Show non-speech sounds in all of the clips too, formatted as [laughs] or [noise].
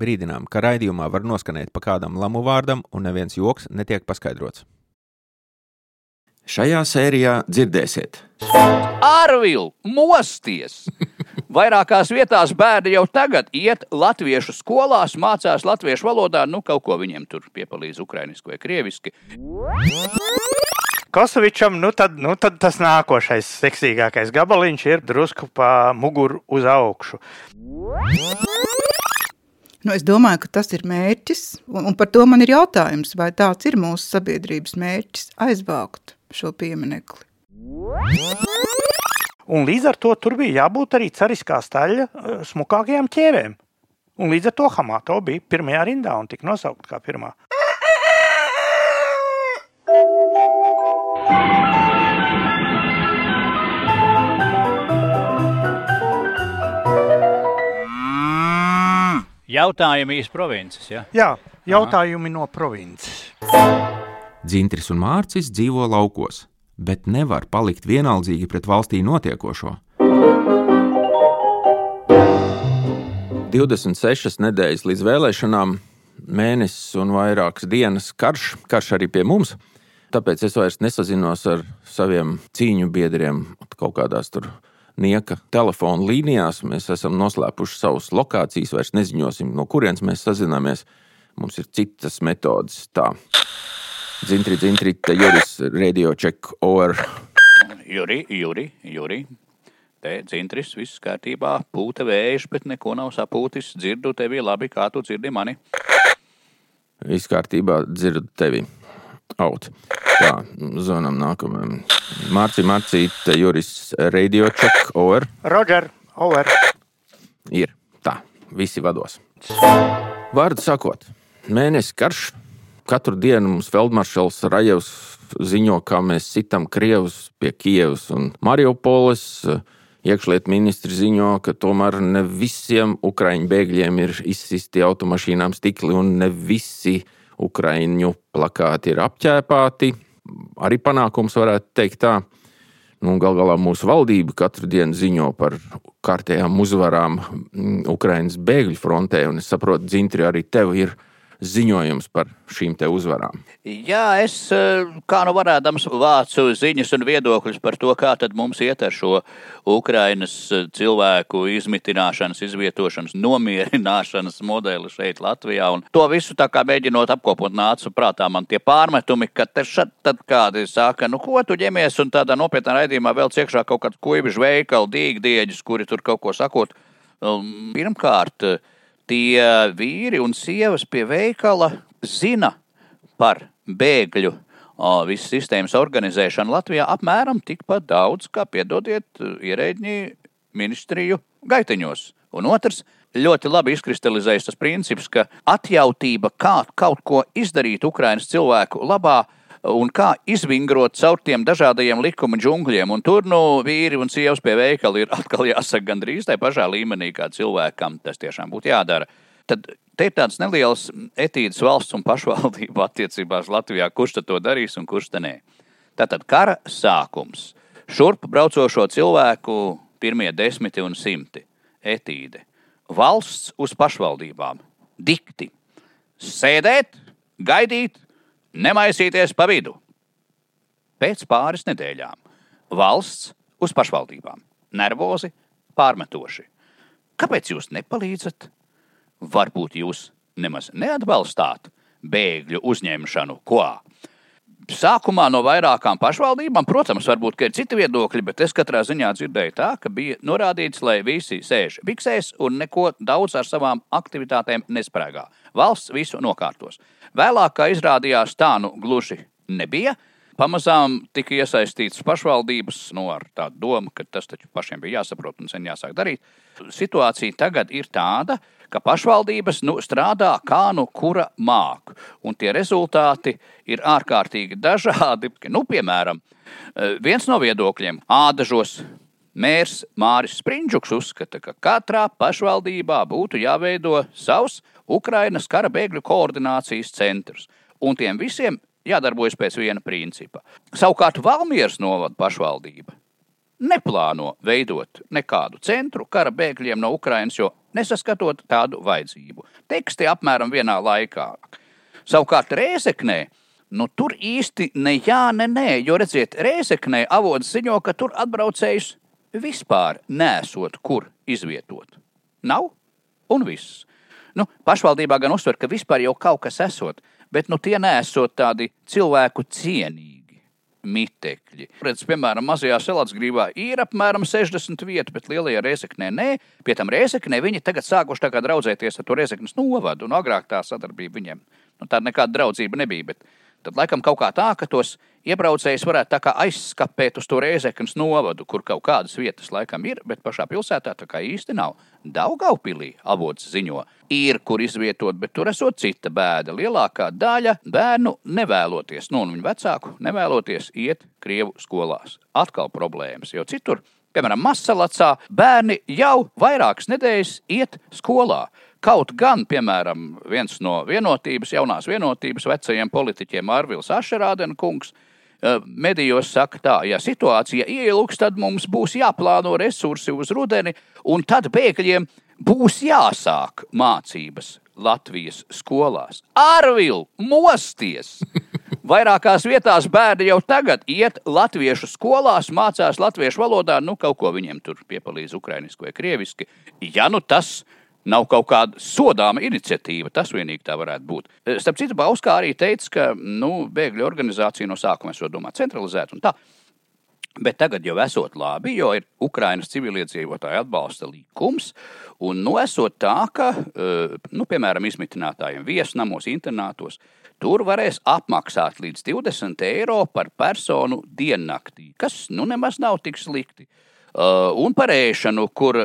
Brīdinām, ka raidījumā var noskanēt pa kādam lamu vārdam, un neviens joks netiek paskaidrots. Šajā sērijā dzirdēsiet, Arvil, mosties! [laughs] Vairākās vietās bērni jau tagad iet latviešu skolās, mācās latviešu valodā, nu kaut ko viņiem tur piepalīdz ukrainiski vai krieviski. Kosovičam, nu tad, nu tad tas nākošais seksīgākais gabaliņš ir drusku pa muguru uz augšu. Nu, es domāju, ka tas ir mērķis, un, un par to man ir jautājums, vai tāds ir mūsu sabiedrības mērķis aizvākt šo pieminekli. Un līdz ar to tur bija jābūt arī cariskā staļa eh, smukākajām ķēvēm. Un līdz ar to Hamato bija pirmajā rindā un tika nosaukta kā pirmā. Jautājumi īsti provinces. Ja? Jā, jautājumi no provinces. Dzintris un Mārcis dzīvo laukos, bet nevar palikt vienaldzīgi pret valstī notiekošo. 26 nedēļas līdz vēlēšanām, mēnesis un vairākas dienas karš, karš arī pie mums. Tāpēc es vairs nesazinos ar saviem cīņu biedriem kaut kādās tur nieka telefona līnijās. Mēs esam noslēpuši savus lokācijas, vairs neziņosim, no kurienes mēs sazināmies. Mums ir citas metodes. Tā. Dzintri, dzintri, te Juris, radio check over. Juri, Juri, Juri. Te dzintris, viss kārtībā, pūta vējš, bet neko nav sapūtis. Dzirdu tevi labi, kā tu dzirdi mani. Viss kārtībā, dzirdu tevi. Out. Tā, zvanām nākamajam. Mārcis, Mārcis, te Juris, radio check over. Roger, over. Ir tā, visi vados. Vārdu sakot, mēnesis karš. Katru dienu mums Feldmaršals Rajevs ziņo, kā mēs sitam Krievus pie Kievas un Mariupoles. Iekšlietu ministri ziņo, ka tomēr ne visiem ukraiņu bēgļiem ir izsisti automašīnām stikli un ne visi ukraiņu plakāti ir apķēpāti. Arī panākums varētu teikt tā. Nu, Galu galā mūsu valdība katru dienu ziņo par kārtējām uzvarām mm, Ukraiņas bēgļu frontē, es saprotu, Dzintri, arī tev ir ziņojums par šīm te uzvarām. Jā, es eh, kā nu varēdams vācu ziņas un viedokļus par to, kā tad mums iet ar šo Ukrainas eh, cilvēku izmitināšanas, izvietošanas, nomierināšanas modeli šeit Latvijā. Un to visu tā kā mēģinot apkopot nācu prātā man tie pārmetumi, ka te šad tad kādi saka, nu ko tu ņemies un tādā nopietnā raidījumā vēl ciekšā kaut kādu kuibižu veikalu, dīgdieģis, kuri tur kaut ko sakot. Um, Pirmkārt, tie vīri un sievas pie veikala zina par bēgļu visas sistēmas organizēšanu Latvijā apmēram tikpat daudz, kā piedodiet ierēģi ministriju gaiteņos. Un otrs, ļoti labi izkristalizējas tas princips, ka atjautība, kā kaut ko izdarīt Ukraiņas cilvēku labā, un kā izvingrot caur tiem dažādajiem likuma džungļiem. Un tur nu, vīri un sievas pie veikala ir [laughs] atkal jāsaka gandrīz tajā pašā līmenī, kā cilvēkam tas tiešām būtu jādara. Tad te ir tāds neliels etīdes valsts un pašvaldību [laughs] attiecībās Latvijā, kurš to darīs un kurš te nē. Tātad kara sākums. Šurp braucošo cilvēku pirmie desmiti un simti. Etīde. Valsts uz pašvaldībām. Dikti. Sēdēt, gaidīt, nemaisīties pa vidu. Pēc pāris nedēļām valsts uz pašvaldībām. Nervozi, pārmetoši. Kāpēc jūs nepalīdzat? Varbūt jūs nemaz neatbalstāt bēgļu uzņemšanu, ko? Sākumā no vairākām pašvaldībām, protams, varbūt ir citi viedokļi, bet es katrā ziņā dzirdēju tā, ka bija norādīts, lai visi sēž biksēs un neko daudz ar savām aktivitātēm nesprāgā. Valsts visu nokārtos. Vēlāk, kā izrādījās, tā nu gluži nebija. Pamazām tika iesaistīts pašvaldības nu, tāda doma, ka tas taču pašiem bija jāsaprot un sen jāsāk darīt. Situācija tagad ir tāda, ka pašvaldības nu, strādā kā nu kura māku, un tie rezultāti ir ārkārtīgi dažādi. [laughs] Nu, piemēram, viens no viedokļiem - ādažos. Mērs Māris Sprindžuks uzskata, ka katrā pašvaldībā būtu jāveido savs Ukrainas kara bēgļu koordinācijas centrs, un tiem visiem jādarbojas pēc viena principa. Savukārt Valmieras novada pašvaldība neplāno veidot nekādu centru kara bēgļiem no Ukrainas, jo nesaskatot tādu vajadzību. Teksti apmēram vienā laikā. Savukārt Rēzeknē. Nu, tur īsti ne jā, ne nē, jo redziet, Rēzeknē avots ziņo, ka tur atbraucējus vispār nesot kur izvietot. Nav un viss. Nu, pašvaldībā gan uzsver, ka vispār jau kaut kas esot, bet nu, tie nesot tādi cilvēku cienīgi mitekļi. Redz, piemēram, mazajā Selātsgrībā ir apmēram 60 vietu, bet lielajā Rēzeknē nē. Pie tam Rēzeknē viņi tagad sākuši tā kā draudzēties ar to Rēzeknes novadu, un agrāk tā sadarbība viņiem, nu, tāda nekāda draudzība nebija. Bet tad laikam kaut kā tā, ka tos iebraucējus varētu aizskapēt uz to Rēzeknes novadu, kur kaut kādas vietas laikam ir, bet pašā pilsētā tā kā īsti nav. Daugaupilī avots ziņo, ir kur izvietot, bet tur esot cita bēda. Lielākā daļa bērnu nevēloties, nu, un viņu vecāku nevēloties iet Krievu skolās. Atkal problēmas, jo citur, piemēram, Masalacā, bērni jau vairākas nedēļas iet skolā. Kaut gan, piemēram, viens no vienotības, jaunās vienotības vecajiem politiķiem Arvils Ašerādena kungs, medijos saka, tā, ja situācija ielūks, tad mums būs jāplāno resursi uz rudeni, un tad bēgļiem būs jāsāk mācības Latvijas skolās. Arvil, mosties! [laughs] Vairākās vietās bērni jau tagad iet latviešu skolās, mācās latviešu valodā, nu kaut ko viņiem tur piepalīdz ukrainiski vai krieviski. Ja nu tas nav kaut kāda sodāma iniciatīva. Tas vienīgi tā varētu būt. Starp citu, Bauskā arī teica, ka nu, bēgļu organizācija no sākuma esot domāta centralizēta un tā. Bet tagad jau esot labi, jo ir Ukraiņas civiliedzīvotāju atbalsta likums. Un nu, esot tā, ka, eh, nu, piemēram, izmitinātājiem viesnamos, internātos, tur varēs apmaksāt līdz 20 eiro par personu diennaktī, kas nu nemaz nav tik slikti. Uh, un par ēšanu, kur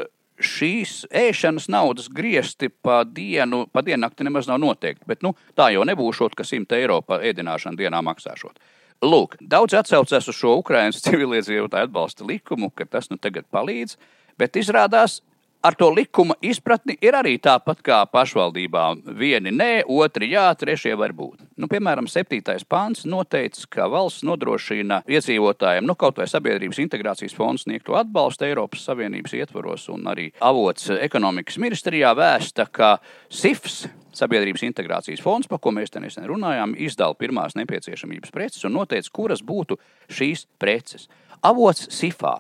šīs ēšanas naudas griezti pa dienu, pa diennakti nemaz nav noteikti. Bet nu, tā jau nebūšot, ka 100 eiro par ēdināšanu dienā maksāšot. Lūk, daudz atsaucās uz šo Ukraiņas [laughs] civiliedzīvotāju atbalsta likumu, ka tas nu tagad palīdz, bet izrādās ar to likuma izpratni ir arī tāpat kā pašvaldībām. Vieni nē, otri jā, trešie var būt. Nu, piemēram, 7. pāns noteica, ka valsts nodrošina iedzīvotājiem nu, kaut vai sabiedrības integrācijas fonds sniegto atbalstu Eiropas Savienības ietvaros, un arī avots ekonomikas ministrijā vēsta, ka SIFS Sabiedrības integrācijas fonds, par ko mēs te nesen runājām, izdala pirmās nepieciešamības preces un noteica, kuras būtu šīs preces. Avots SIFā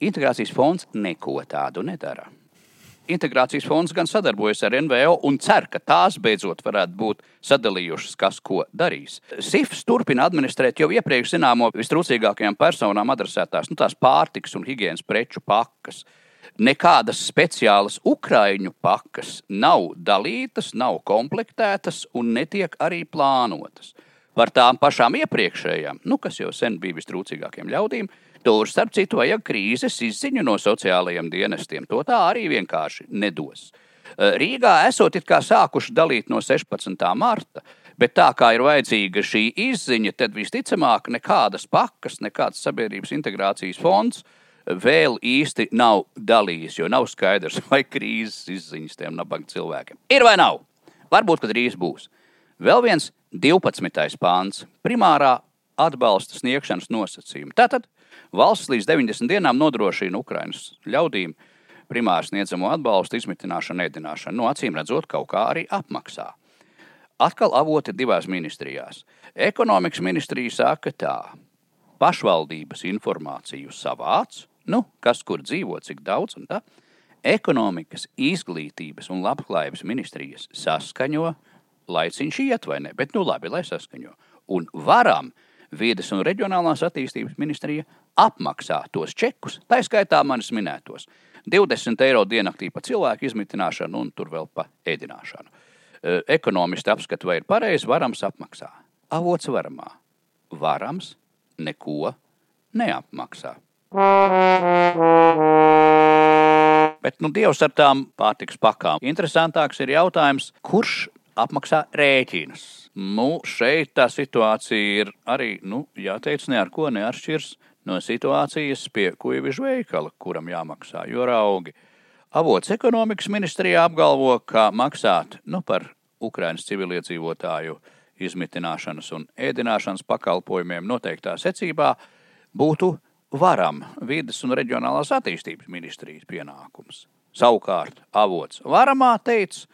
Integrācijas fonds neko tādu nedara. Integrācijas fonds gan sadarbojas ar NVO un cer, ka tās beidzot varētu būt sadalījušas, kas ko darīs. SIFs turpina administrēt jau iepriekš zināmo vistrūcīgākajām personām adresētās nu, pārtikas un higiēnas preču pakas. Nekādas speciālas ukrāņu pakas nav dalītas, nav komplektētas un netiek arī plānotas. Par tām pašām iepriekšējām, nu, kas jau sen bija vistrūcīgākiem ļaudīm, Tur, starp citu, vajag krīzes izziņu no sociālajiem dienestiem. To tā arī vienkārši nedos. Eh, Rīgā esot it kā sākuši dalīt no 16. marta, bet tā kā ir vajadzīga šī izziņa, tad visticamāk nekādas pakas, nekāds sabiedrības integrācijas fonds vēl īsti nav dalījis, jo nav skaidrs, [laughs] vai krīzes izziņas tiem nabaga cilvēkiem ir vai nav. Varbūt, ka drīz būs. Vēl viens 12. pāns - primārā atbalsta sniegšanas nosacījumi. Tātad Valsts līdz 90 dienām nodrošina Ukraiņas ļaudīm primāri sniedzamo atbalstu, izmitināšanu, ēdināšanu. No acīm redzot, kaut kā arī apmaksā. Atkal avoti divās ministrijās. Ekonomikas ministrija saka tā, pašvaldības informāciju savāc, nu, kas kur dzīvo, cik daudz un tā. Ekonomikas, izglītības un labklājības ministrijas saskaņo, laiciņš iet vai ne, bet nu labi, lai saskaņo. Un varam Vides un reģionālās attīstības ministrija apmaksā tos čekus, tā skaitā manis minētos. 20 eiro diennaktī par cilvēku izmitināšanu un tur vēl pa ēdināšanu. Ekonomisti apskata, vai ir pareizi, varams apmaksā. Avots varamā. Varams neko neapmaksā. Bet nu, Dievs ar tām pārtiks pakām. Interesantāks ir jautājums, kurš apmaksā rēķinus. Nu, šeit tā situācija ir arī, nu, jāteic, ne ar ko neatšķirs no situācijas pie kuģiņa veikala, kuram jāmaksā, jo augi. Avots ekonomikas ministrijā apgalvo, ka maksāt nu, par Ukraiņas civiliedzīvotāju izmitināšanas un ēdināšanas pakalpojumiem noteiktā secībā būtu varam vidas un reģionālās attīstības ministrijas pienākums. Savukārt avots varamā teica,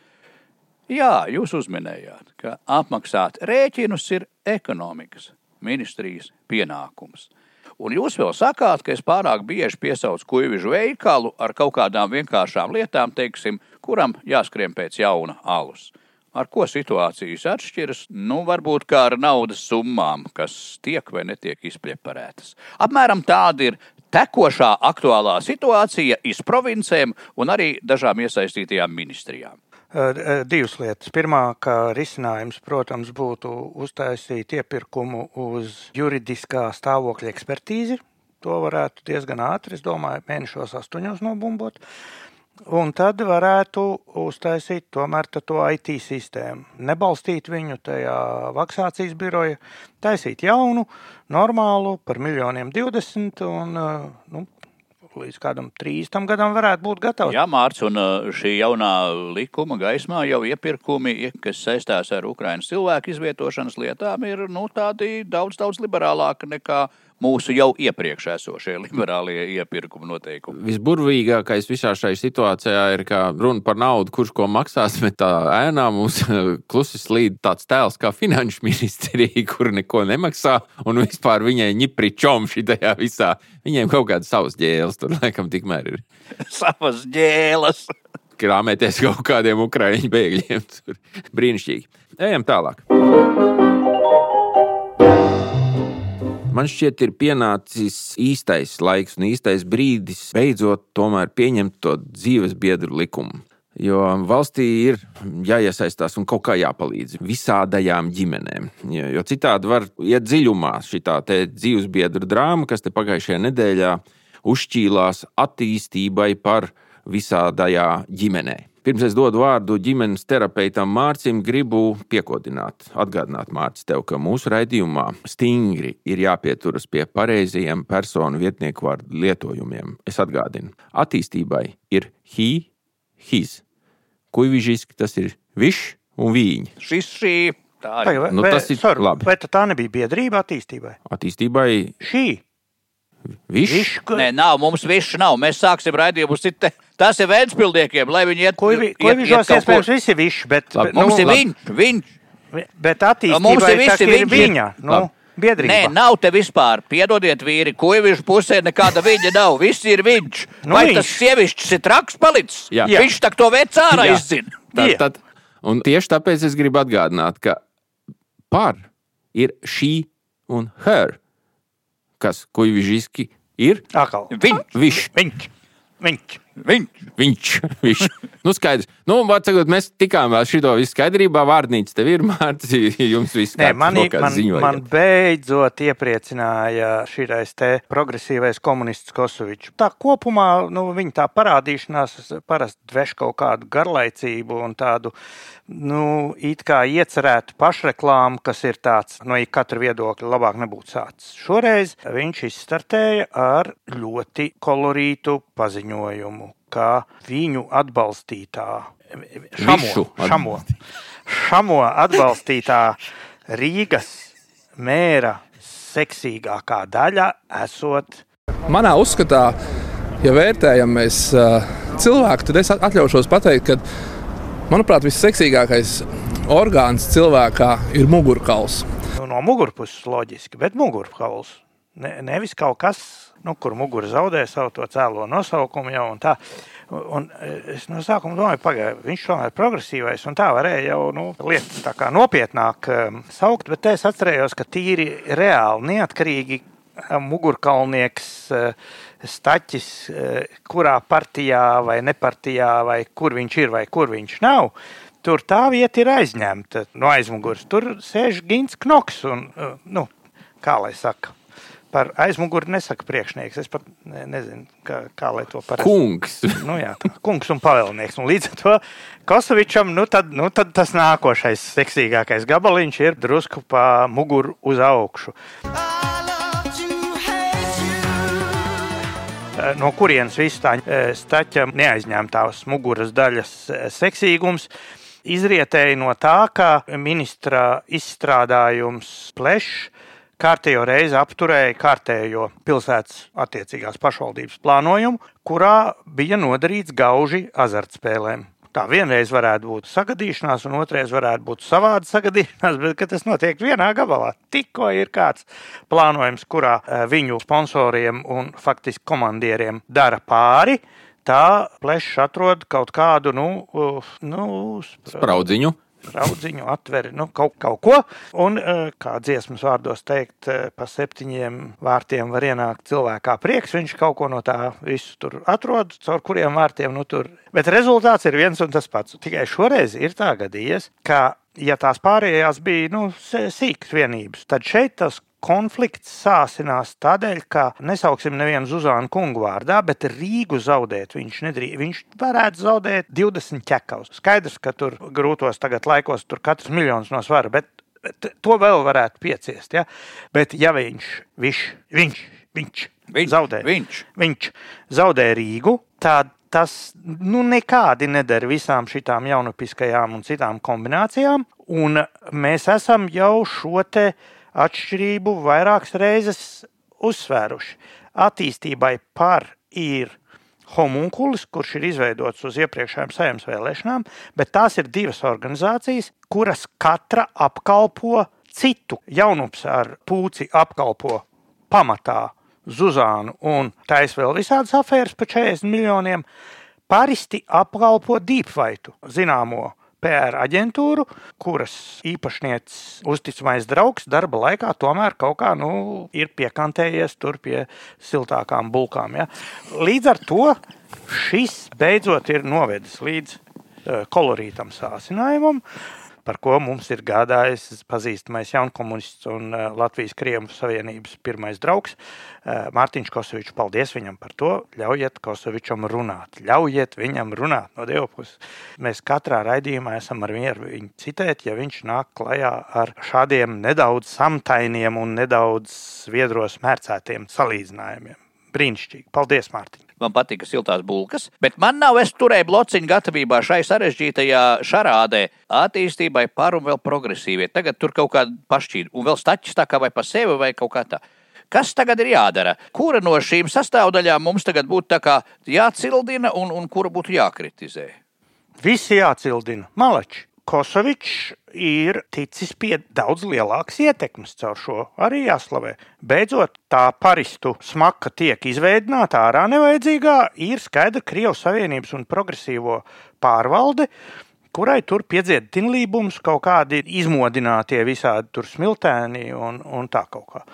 jā, jūs uzminējāt, ka apmaksāt rēķinus ir ekonomikas ministrijas pienākums. Un jūs vēl sakāt, ka es pārāk bieži piesaucu kuģiņu veikalu ar kaut kādām vienkāršām lietām, teiksim, kuram jāskrien pēc jauna alus. Ar ko situācijas atšķiras? Nu, varbūt kā ar naudas summām, kas tiek vai netiek izpreparētas. Apmēram tāda ir tekošā aktuālā situācija iz provincēm un arī dažām iesaistītajām ministrijām. Divas lietas. Pirmā, ka risinājums, protams, būtu uztaisīt iepirkumu uz juridiskā stāvokļa ekspertīzi. To varētu diezgan ātri, es domāju, mēnešos astoņos nobumbot. Un tad varētu uztaisīt tomēr to IT sistēmu. Nebalstīt viņu tajā vakcinācijas biroja, taisīt jaunu, normālu par miljoniem 20 un nu, līdz kādam 30 gadam varētu būt gatavs. Jā, Mārcis, un uh, šī jaunā likuma gaismā jau iepirkumi, kas saistās ar Ukraiņas cilvēku izvietošanas lietām, ir nu, tādi daudz, daudz liberālāki nekā mūsu jau iepriekš esošie liberālie iepirkuma noteikumi. Visburvīgākais visā šajā situācijā ir, ka runa par naudu, kurš ko maksās, [laughs] bet tā ēnā mums [laughs] klusi slīd tāds tēls kā finanšu ministrija, [laughs] kur neko nemaksā, un vispār viņai ņipri čomši tajā visā. Viņiem kaut kādas savas ģēles tur laikam tikmēr ir. savas ģēles! Krāmēties kaut kādiem ukraiņu bēgļiem. Brīnišķīgi. Ejam tālāk. Man šķiet, ir pienācis īstais laiks un īstais brīdis beidzot tomēr pieņemt to dzīves biedru likumu. Jo valstī ir jāiesaistās un kaut kā jāpalīdz visādajām ģimenēm. Jo, citādi var iet dziļumā šī dzīves biedru drāma, kas te pagājušajā nedēļā uzšķīlās attīstībai par visādajā ģimenē. Pirms es dodu vārdu ģimenes terapeitam Mārcim, gribu piekodināt, atgādināt Mārcis tev, ka mūsu raidījumā stingri ir jāpieturas pie pareizajiem personu vietnieku vārdu lietojumiem. Es atgādinu, attīstībai ir he, his. Kuivižiski tas ir viņš un viņa. Šis šī. Tā Vai, ir. vai, Nu, tas ir sorry, labi. vai tā nebija biedrība attīstībai? Attīstībai Šī viņš. Viņš, Nē, nav, mums viss nav. Mēs sāksim raidījumu citu. Tas ir Vēnspildiekiem, lai viņi iet ko vi- ko iet- iet vižos kaut iespējams visi viši, bet, Labi, bet, Mums nu, ir viņš, viņš. bet Mums attīstībai ir visi ir viņš ir- viņa, nu, Labi. biedrība. Nē, nav te vispār. Piedodiet, vīri, ko viņš pusē nekāda viņa nav. Viss ir viņš. Nu, Vai viņš. tas sievišķis ir traks palicis? Jā. Jā. Viņš tak to veids ārā izzina. Tad, tad, un tieši tāpēc es gribu atgādināt, ka par ir šī un her, kas kuģiski ir Atkal. Viņš, viņš. Viņš. Viņš. Viņš. Viņš, [laughs] viņš. Nu, skaidrs. Nu, sakot, mēs tikām vēl šito visu skaidrībā. Vārnīca tev ir, Mārcis, [laughs] jums viss Nē, kārtībā, man, beidzot iepriecināja šis te progresīvais komunists Kosovičs. Tā kopumā nu, viņa tā parādīšanās parasti dveš kaut kādu garlaicību un tādu nu, it kā iecerētu pašreklāmu, kas ir tāds no ik katra viedokļa labāk nebūtu sācis. Šoreiz viņš izstartēja ar ļoti kolorītu paziņojumu, ka viņu atbalstītā šamo, šamo, šamo atbalstītā Rīgas mēra seksīgākā daļa esot Manā uzskatā, ja vērtējam mēs cilvēku, tad es at- atļaušos pateikt, ka, manuprāt, visseksīgākais orgāns cilvēkā ir mugurkauls. nu, no mugurpuses loģiski, bet mugurkauls. Ne, nevis kaut kas, nu, kur mugura zaudē savu to cēlo nosaukumu jau un tā. Un es no sākuma domāju, pagaidi, viņš tomēr ir progresīvais, un tā varēja jau nu, lietas tā kā nopietnāk um, saukt, bet es atcerējos, ka tīri reāli, neatkarīgi um, mugurkaulnieks, staķis, kurā partijā vai nepartijā, vai kur viņš ir vai kur viņš nav. Tur tā vieta ir aizņemta no aizmugures. Tur sēž Gins Knoks. Un, nu, kā lai saka, par aizmuguri nesaka priekšnieks. Es pat ne, nezinu, kā, kā lai to parasti. Kungs. Nu, jā, tā, kungs un pavēlnieks. Un līdz ar to Kosovičam nu tad, nu tad tas nākošais seksīgākais gabaliņš ir drusku pa muguru uz augšu. Eh, No kurienes viss tā eh, staķa neaizņemtās muguras daļas eh, seksīgums izrietēja no tā, ka ministra izstrādājums plešs, kārtējo reizi apturēja kārtējo pilsētas attiecīgās pašvaldības plānojumu, kurā bija nodarīts gauži azartspēlēm. Tā vienreiz varētu būt sagadīšanās, un otrreiz varētu būt savāda sagadīšanās, [laughs] bet tas notiek vienā gabalā. Tikko ir kāds plānojums, kurā eh, viņu sponsoriem un faktiski komandieriem dara pāri, tā plešs atrod kaut kādu, nu, nu spraudziņu raudziņu, atver nu, kaut, kaut ko. Un, eh, kā dziesmas vārdos teikt, eh, pa septiņiem vārtiem var ienākt cilvēkā prieks. Viņš kaut ko no tā visu tur atrod, caur kuriem vārtiem nu tur. Bet rezultāts ir viens un tas pats. Tikai šoreiz ir tā gadījies, ka ja tās pārējās bija nu, sīkas vienības, tad šeit tas konflikts sāsinās tādēļ, ka nesauksim nevienu Zuzānu kungu vārdā, bet Rīgu zaudēt viņš nedrīkst. Viņš varētu zaudēt 20 ķekavus. Skaidrs, ka tur grūtos tagad laikos tur katrs miljons no svara, bet to vēl varētu pieciest. Ja? Bet ja viņš, viņš, viņš, viņš, viņš zaudē, viņš. viņš zaudē Rīgu, tad tas nu, nekādi nedara visām šīm jaunapiskajām un citām kombinācijām. Un mēs esam jau šo te atšķirību vairākas reizes uzsvēruši. Attīstībai par ir homunkulis, kurš ir izveidots uz iepriekšējām saimnes vēlēšanām, bet tās ir divas organizācijas, kuras katra apkalpo citu. Jaunups ar pūci apkalpo pamatā Zuzānu un taisa vēl visādas afēras par 40 miljoniem. Paristi apkalpo Deepvaitu, zināmo PR aģentūru, kuras īpašnieks, uzticamais draugs darba laikā tomēr kaut kā nu, ir piekantējies tur pie siltākām bulkām. Ja? Līdz ar to šis beidzot ir novedis līdz uh, kolorītam sācinājumam. Uh, par ko mums ir gādājis pazīstamais jaunkomunists un eh, Latvijas Krievu Savienības pirmais draugs eh, Mārtiņš Kosovičs. Paldies viņam par to. Ļaujiet Kosovičam runāt. Ļaujiet viņam runāt no Dieva puses. Mēs katrā raidījumā esam ar viņu, citēt, ja viņš nāk klajā ar šādiem nedaudz samtainiem un nedaudz viedros mērcētiem salīdzinājumiem. Brīnišķīgi. Paldies, Mārtiņ! man patika siltās bulkas, bet man nav, es turēju blociņu gatavībā šai sarežģītajā šarādē attīstībai par un vēl progresīvie. Tagad tur kaut kāda pašķīda, un vēl staķis tā kā vai pa sevi vai kaut kā tā. Kas tagad ir jādara? Kura no šīm sastāvdaļām mums tagad būtu jācildina un, un kura būtu jākritizē? Visi jācildina. Malači. Kosovičs ir ticis pie daudz lielākas ietekmes caur šo arī jāslavē. Beidzot, tā paristu smaka tiek izveidināta ārā nevajadzīgā, ir skaidra Krievijas Savienības un progresīvo pārvalde, kurai tur piedzied tinlībums, kaut kādi izmodinātie visādi tur smiltēni un, un tā kaut kā.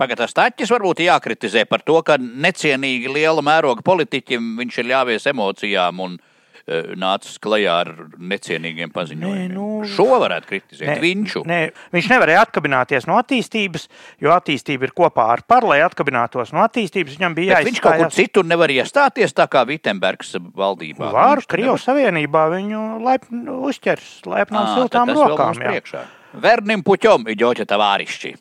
Pagaidām Staķis varbūt jākritizē par to, ka necienīgi liela mēroga politiķim viņš ir ļāvies emocijām un Eh, nācis klajā ar necienīgiem paziņojumiem. Nē, nu, Šo varētu kritizēt. Nē, Viņu. Nē, viņš nevarēja atkabināties no attīstības, jo attīstība ir kopā ar par, lai atkabinātos no attīstības. Viņam bija jāizstājas. Viņš kaut kur citur nevar iestāties, tā kā Vitsenbergs valdībā. Var, Krievijas Savienībā viņu laipn, uzķers laipnām siltām rokām. Vernim puķom, iģoķa tavārišķi.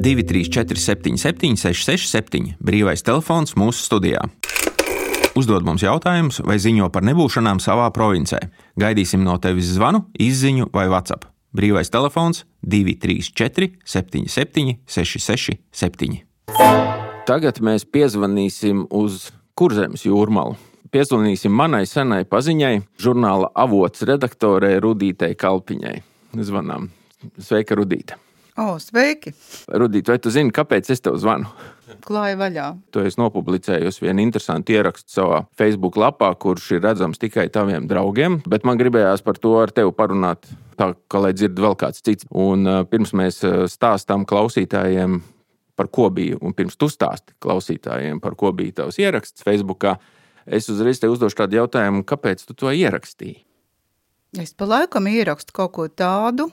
234 77 667 brīvais telefons mūsu studijā. Uzdod mums jautājumus vai ziņo par nebūšanām savā provincē. Gaidīsim no tevis zvanu, izziņu vai WhatsApp. Brīvais telefons 234 77 667. Tagad mēs piezvanīsim uz Kurzemes jūrmalu. Piezvanīsim manai senai paziņai, žurnāla avots redaktorei Rudītei Kalpiņai. Zvanām. Sveika, Rudīte! O, sveiki! Rudīt, vai tu zini, kāpēc es tev zvanu? Klāja vaļā. Tu esi nopublicējusi vienu interesantu ierakstu savā Facebook lapā, kurš ir redzams tikai taviem draugiem, bet man gribējās par to ar tevi parunāt, tā kā lai dzird vēl kāds cits. Un pirms mēs stāstām klausītājiem, par ko bija, un pirms tu stāsti klausītājiem, par ko bija tavs ieraksts Facebookā, es uzreiz te uzdošu tādu jautājumu, kāpēc tu to ierakstīji? Es pa laikam ierakstu kaut ko tādu,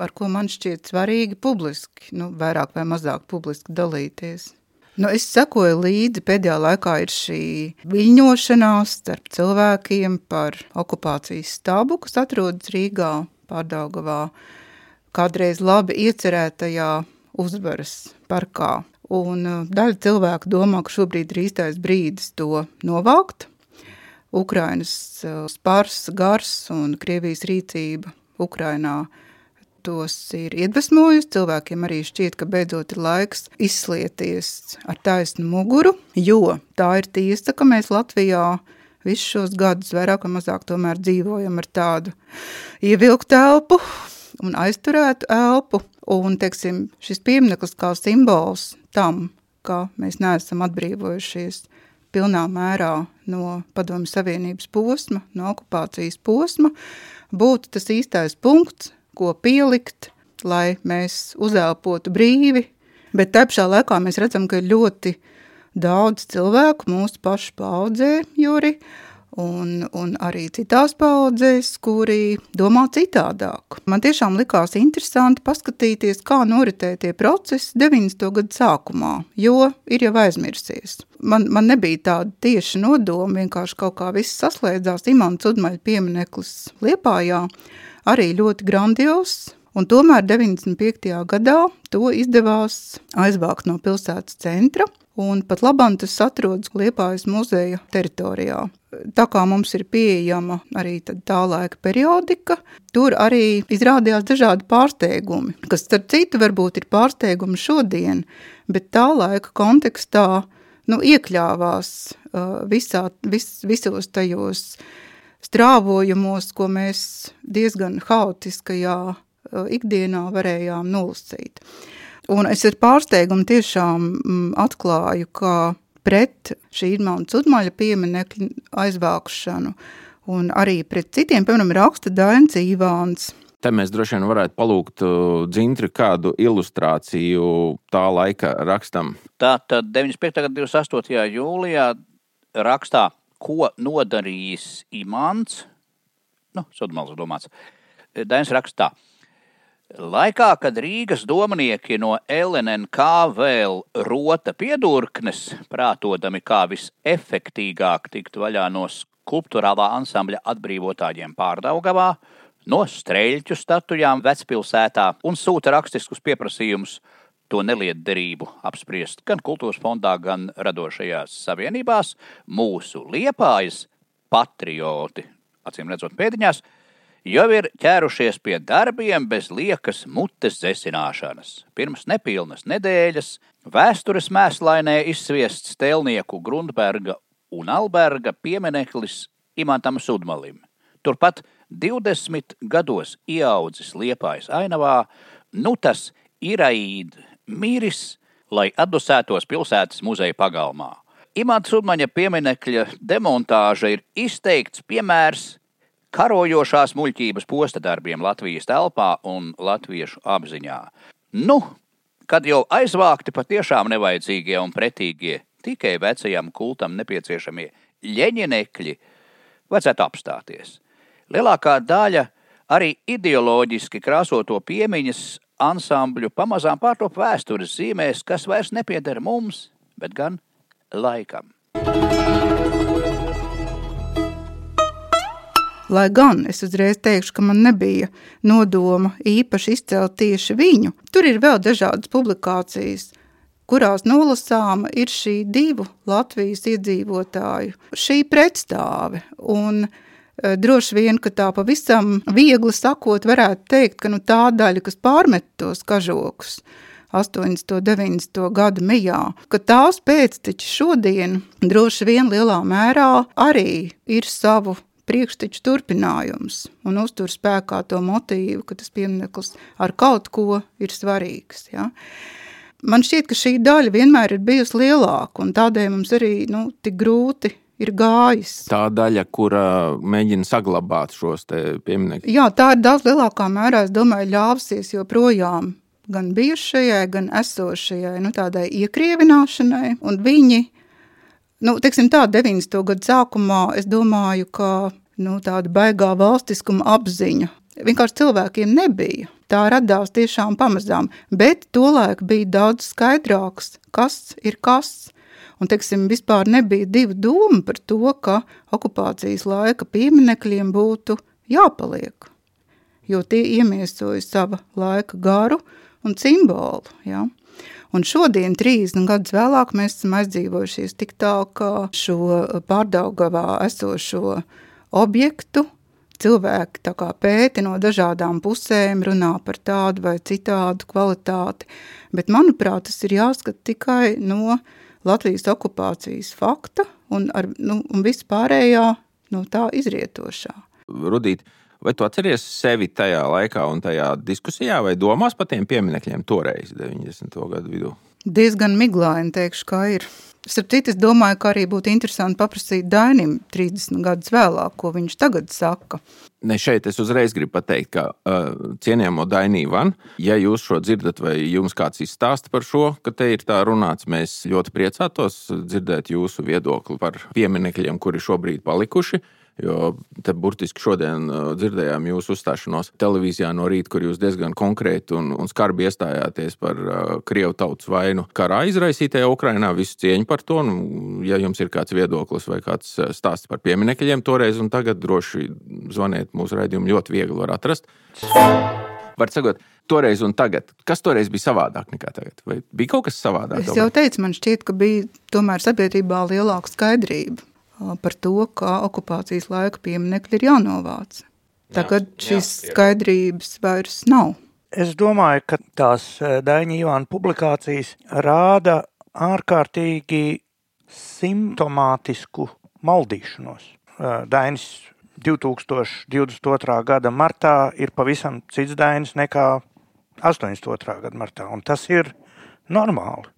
ar ko man šķiet svarīgi publiski, nu, vairāk vai mazāk publiski dalīties. Nu, es sekoju līdzi, pēdējā laikā ir šī viļņošanās starp cilvēkiem par okupācijas stabu, kas atrodas Rīgā, Pārdaugavā, kādreiz labi iecerētajā uzvaras parkā. Un uh, daļa cilvēku domā, ka šobrīd ir īstais brīdis to novākt. Ukrainas uh, spars, gars un Krievijas rīcība Ukrainā tos ir iedvesmojusi. Cilvēkiem arī šķiet, ka beidzot ir laiks izslieties ar taisnu muguru, jo tā ir tiesa, ka mēs Latvijā visus šos gadus vairāk vai mazāk tomēr dzīvojam ar tādu ievilktu elpu un aizturētu elpu. Un, teiksim, šis piemineklis kā simbols tam, ka mēs neesam atbrīvojušies pilnā mērā no Padomju Savienības posma, no okupācijas posma, būtu tas īstais punkts, ko pielikt, lai mēs uzelpotu brīvi, bet te pašā laikā mēs redzam, ka ir ļoti daudz cilvēku mūsu pašu paudzē, Juri, un, un arī citās paudzēs, kuri domā citādāk. Man tiešām likās interesanti paskatīties, kā noritēja tie procesi 90. gadu sākumā, jo ir jau aizmirsies. Man, man nebija tāda tieša nodoma, vienkārši kaut kā viss saslēdzās. Imants Udmaļa piemineklis Liepājā arī ļoti grandios, un tomēr 95. gadā to izdevās aizvākt no pilsētas centra, un pat labam tas atrodas Liepājas muzeja teritorijā tā kā mums ir pieejama arī tā laika periodika, tur arī izrādījās dažādi pārsteigumi, kas, starp citu, varbūt ir pārsteigumi šodien, bet tā laika kontekstā nu, iekļāvās uh, visā, vis, visos tajos strāvojumos, ko mēs diezgan haotiskajā ikdienā varējām nolasīt. Un es ar pārsteigumu tiešām atklāju, ka pret šī Irmāna Cudmaļa pieminekļa aizvākšanu un arī pret citiem, piemēram, raksta Dains Ivāns. Te mēs droši vien varētu palūgt dzintri kādu ilustrāciju tā laika rakstam. Tā tad 95. gada 28. jūlijā rakstā, ko nodarījis Imants, nu, Sudmals domāts, Dainis rakstā, Laikā, kad Rīgas domnieki no LNK vēl rota piedurknes, prātodami kā visefektīgāk tikt vaļā no skulptūrālā ansambļa atbrīvotājiem pārdaugavā, no streļķu statujām vecpilsētā un sūta rakstiskus pieprasījumus to nelietderību apspriest gan kultūras fondā, gan radošajās savienībās, mūsu liepājas patrioti, acīm redzot pēdiņās, jau ir ķērušies pie darbiem bez liekas mutes zesināšanas. Pirms nepilnas nedēļas vēstures mēslainē izsviests Stelnieku Grundberga un Alberga piemineklis Imantam Sudmalim. Turpat 20 gados ieaudzis Liepājas ainavā, nu tas iraīd miris, lai atdusētos pilsētas muzeja pagalmā. Imants Sudmaņa pieminekļa demontāža ir izteikts piemērs karojošās muļķības posta darbiem Latvijas telpā un latviešu apziņā. Nu, kad jau aizvākti patiešām nevajadzīgie un pretīgie, tikai vecajam kultam nepieciešamie ļeņinekļi, vajadzētu apstāties. Lielākā daļa arī ideoloģiski krāsoto piemiņas ansambļu pamazām pārtop vēstures zīmēs, kas vairs nepieder mums, bet gan laikam. Lai gan es uzreiz teikšu, ka man nebija nodoma īpaši izcelt tieši viņu, tur ir vēl dažādas publikācijas, kurās nolasāma ir šī divu Latvijas iedzīvotāju šī pretstāve. Un, Droši vien, ka tā pavisam viegli sakot, varētu teikt, ka nu, tā daļa, kas pārmet tos kažokus, 80. un 90. gadu mijā, ka tās pēcteči šodien droši vien lielā mērā arī ir savu priekšteču turpinājums un uztur spēkā to motīvu, ka tas piemineklis ar kaut ko ir svarīgs. Ja? Man šķiet, ka šī daļa vienmēr ir bijusi lielāka, un tādēļ mums arī nu, tik grūti ir gājis. Tā daļa, kura mēģina saglabāt šos pieminekļus. Jā, tā ir daudz lielākā mērā, es domāju, ļāvsies joprojām gan bijušajai, gan esošajai, nu, tādai iekrievināšanai, un viņi Nu, teiksim tā, 90. gadu sākumā es domāju, ka nu, tāda baigā valstiskuma apziņa vienkārši cilvēkiem nebija. Tā radās tiešām pamazām, bet tolaik bija daudz skaidrāks, kas ir kas. Un, teiksim, vispār nebija divu domu par to, ka okupācijas laika pieminekļiem būtu jāpaliek, jo tie iemiesoja sava laika garu un simbolu. Ja? Un šodien, 30 gadus vēlāk, mēs esam aizdzīvojušies tik tālu, ka šo pārdaugavā esošo objektu cilvēki pēti no dažādām pusēm, runā par tādu vai citādu kvalitāti, bet manuprāt, tas ir jāskat tikai no Latvijas okupācijas fakta un, ar, nu, un vispārējā no tā izrietošā. Rudīt, vai tu atceries sevi tajā laikā un tajā diskusijā vai domās par tiem pieminekļiem toreiz, 90. gadu vidū? Diezgan miglaini teikšu, kā ir. Starp citu, es domāju, ka arī būtu interesanti paprasīt Dainim 30 gadus vēlāk, ko viņš tagad saka. Ne šeit es uzreiz gribu pateikt, ka uh, cienījamo Dainī Van, ja jūs šo dzirdat vai jums kāds izstāsta par šo, ka te ir tā runāts, mēs ļoti priecātos dzirdēt jūsu viedokli par pieminekļiem, kuri šobrīd palikuši. Jo te burtiski šodien uh, dzirdējām jūsu uzstāšanos televīzijā no rīta, kur jūs diezgan konkrēti un, un skarbi iestājāties par uh, Krievu tautas vainu karā izraisītajā Ukrainā. Visu cieņu par to. Nu, ja jums ir kāds viedoklis vai kāds uh, stāsts par pieminekļiem toreiz un tagad, droši zvaniet mūsu raidījumu, ļoti viegli var atrast. Var sakot, toreiz un tagad. Kas toreiz bija savādāk nekā tagad? Vai bija kaut kas savādāk? Es jau teicu, man šķiet, ka bija tomēr sabiedrībā lielāka skaidrība par to, ka okupācijas laika pieminekļi ir jānovāc. Tagad šīs skaidrības vairs nav. Es domāju, ka tās Daņa Ivāna publikācijas rāda ārkārtīgi simptomātisku maldīšanos. Dainis 2022. gada martā ir pavisam cits Dainis nekā 82. gada martā, un tas ir normāli.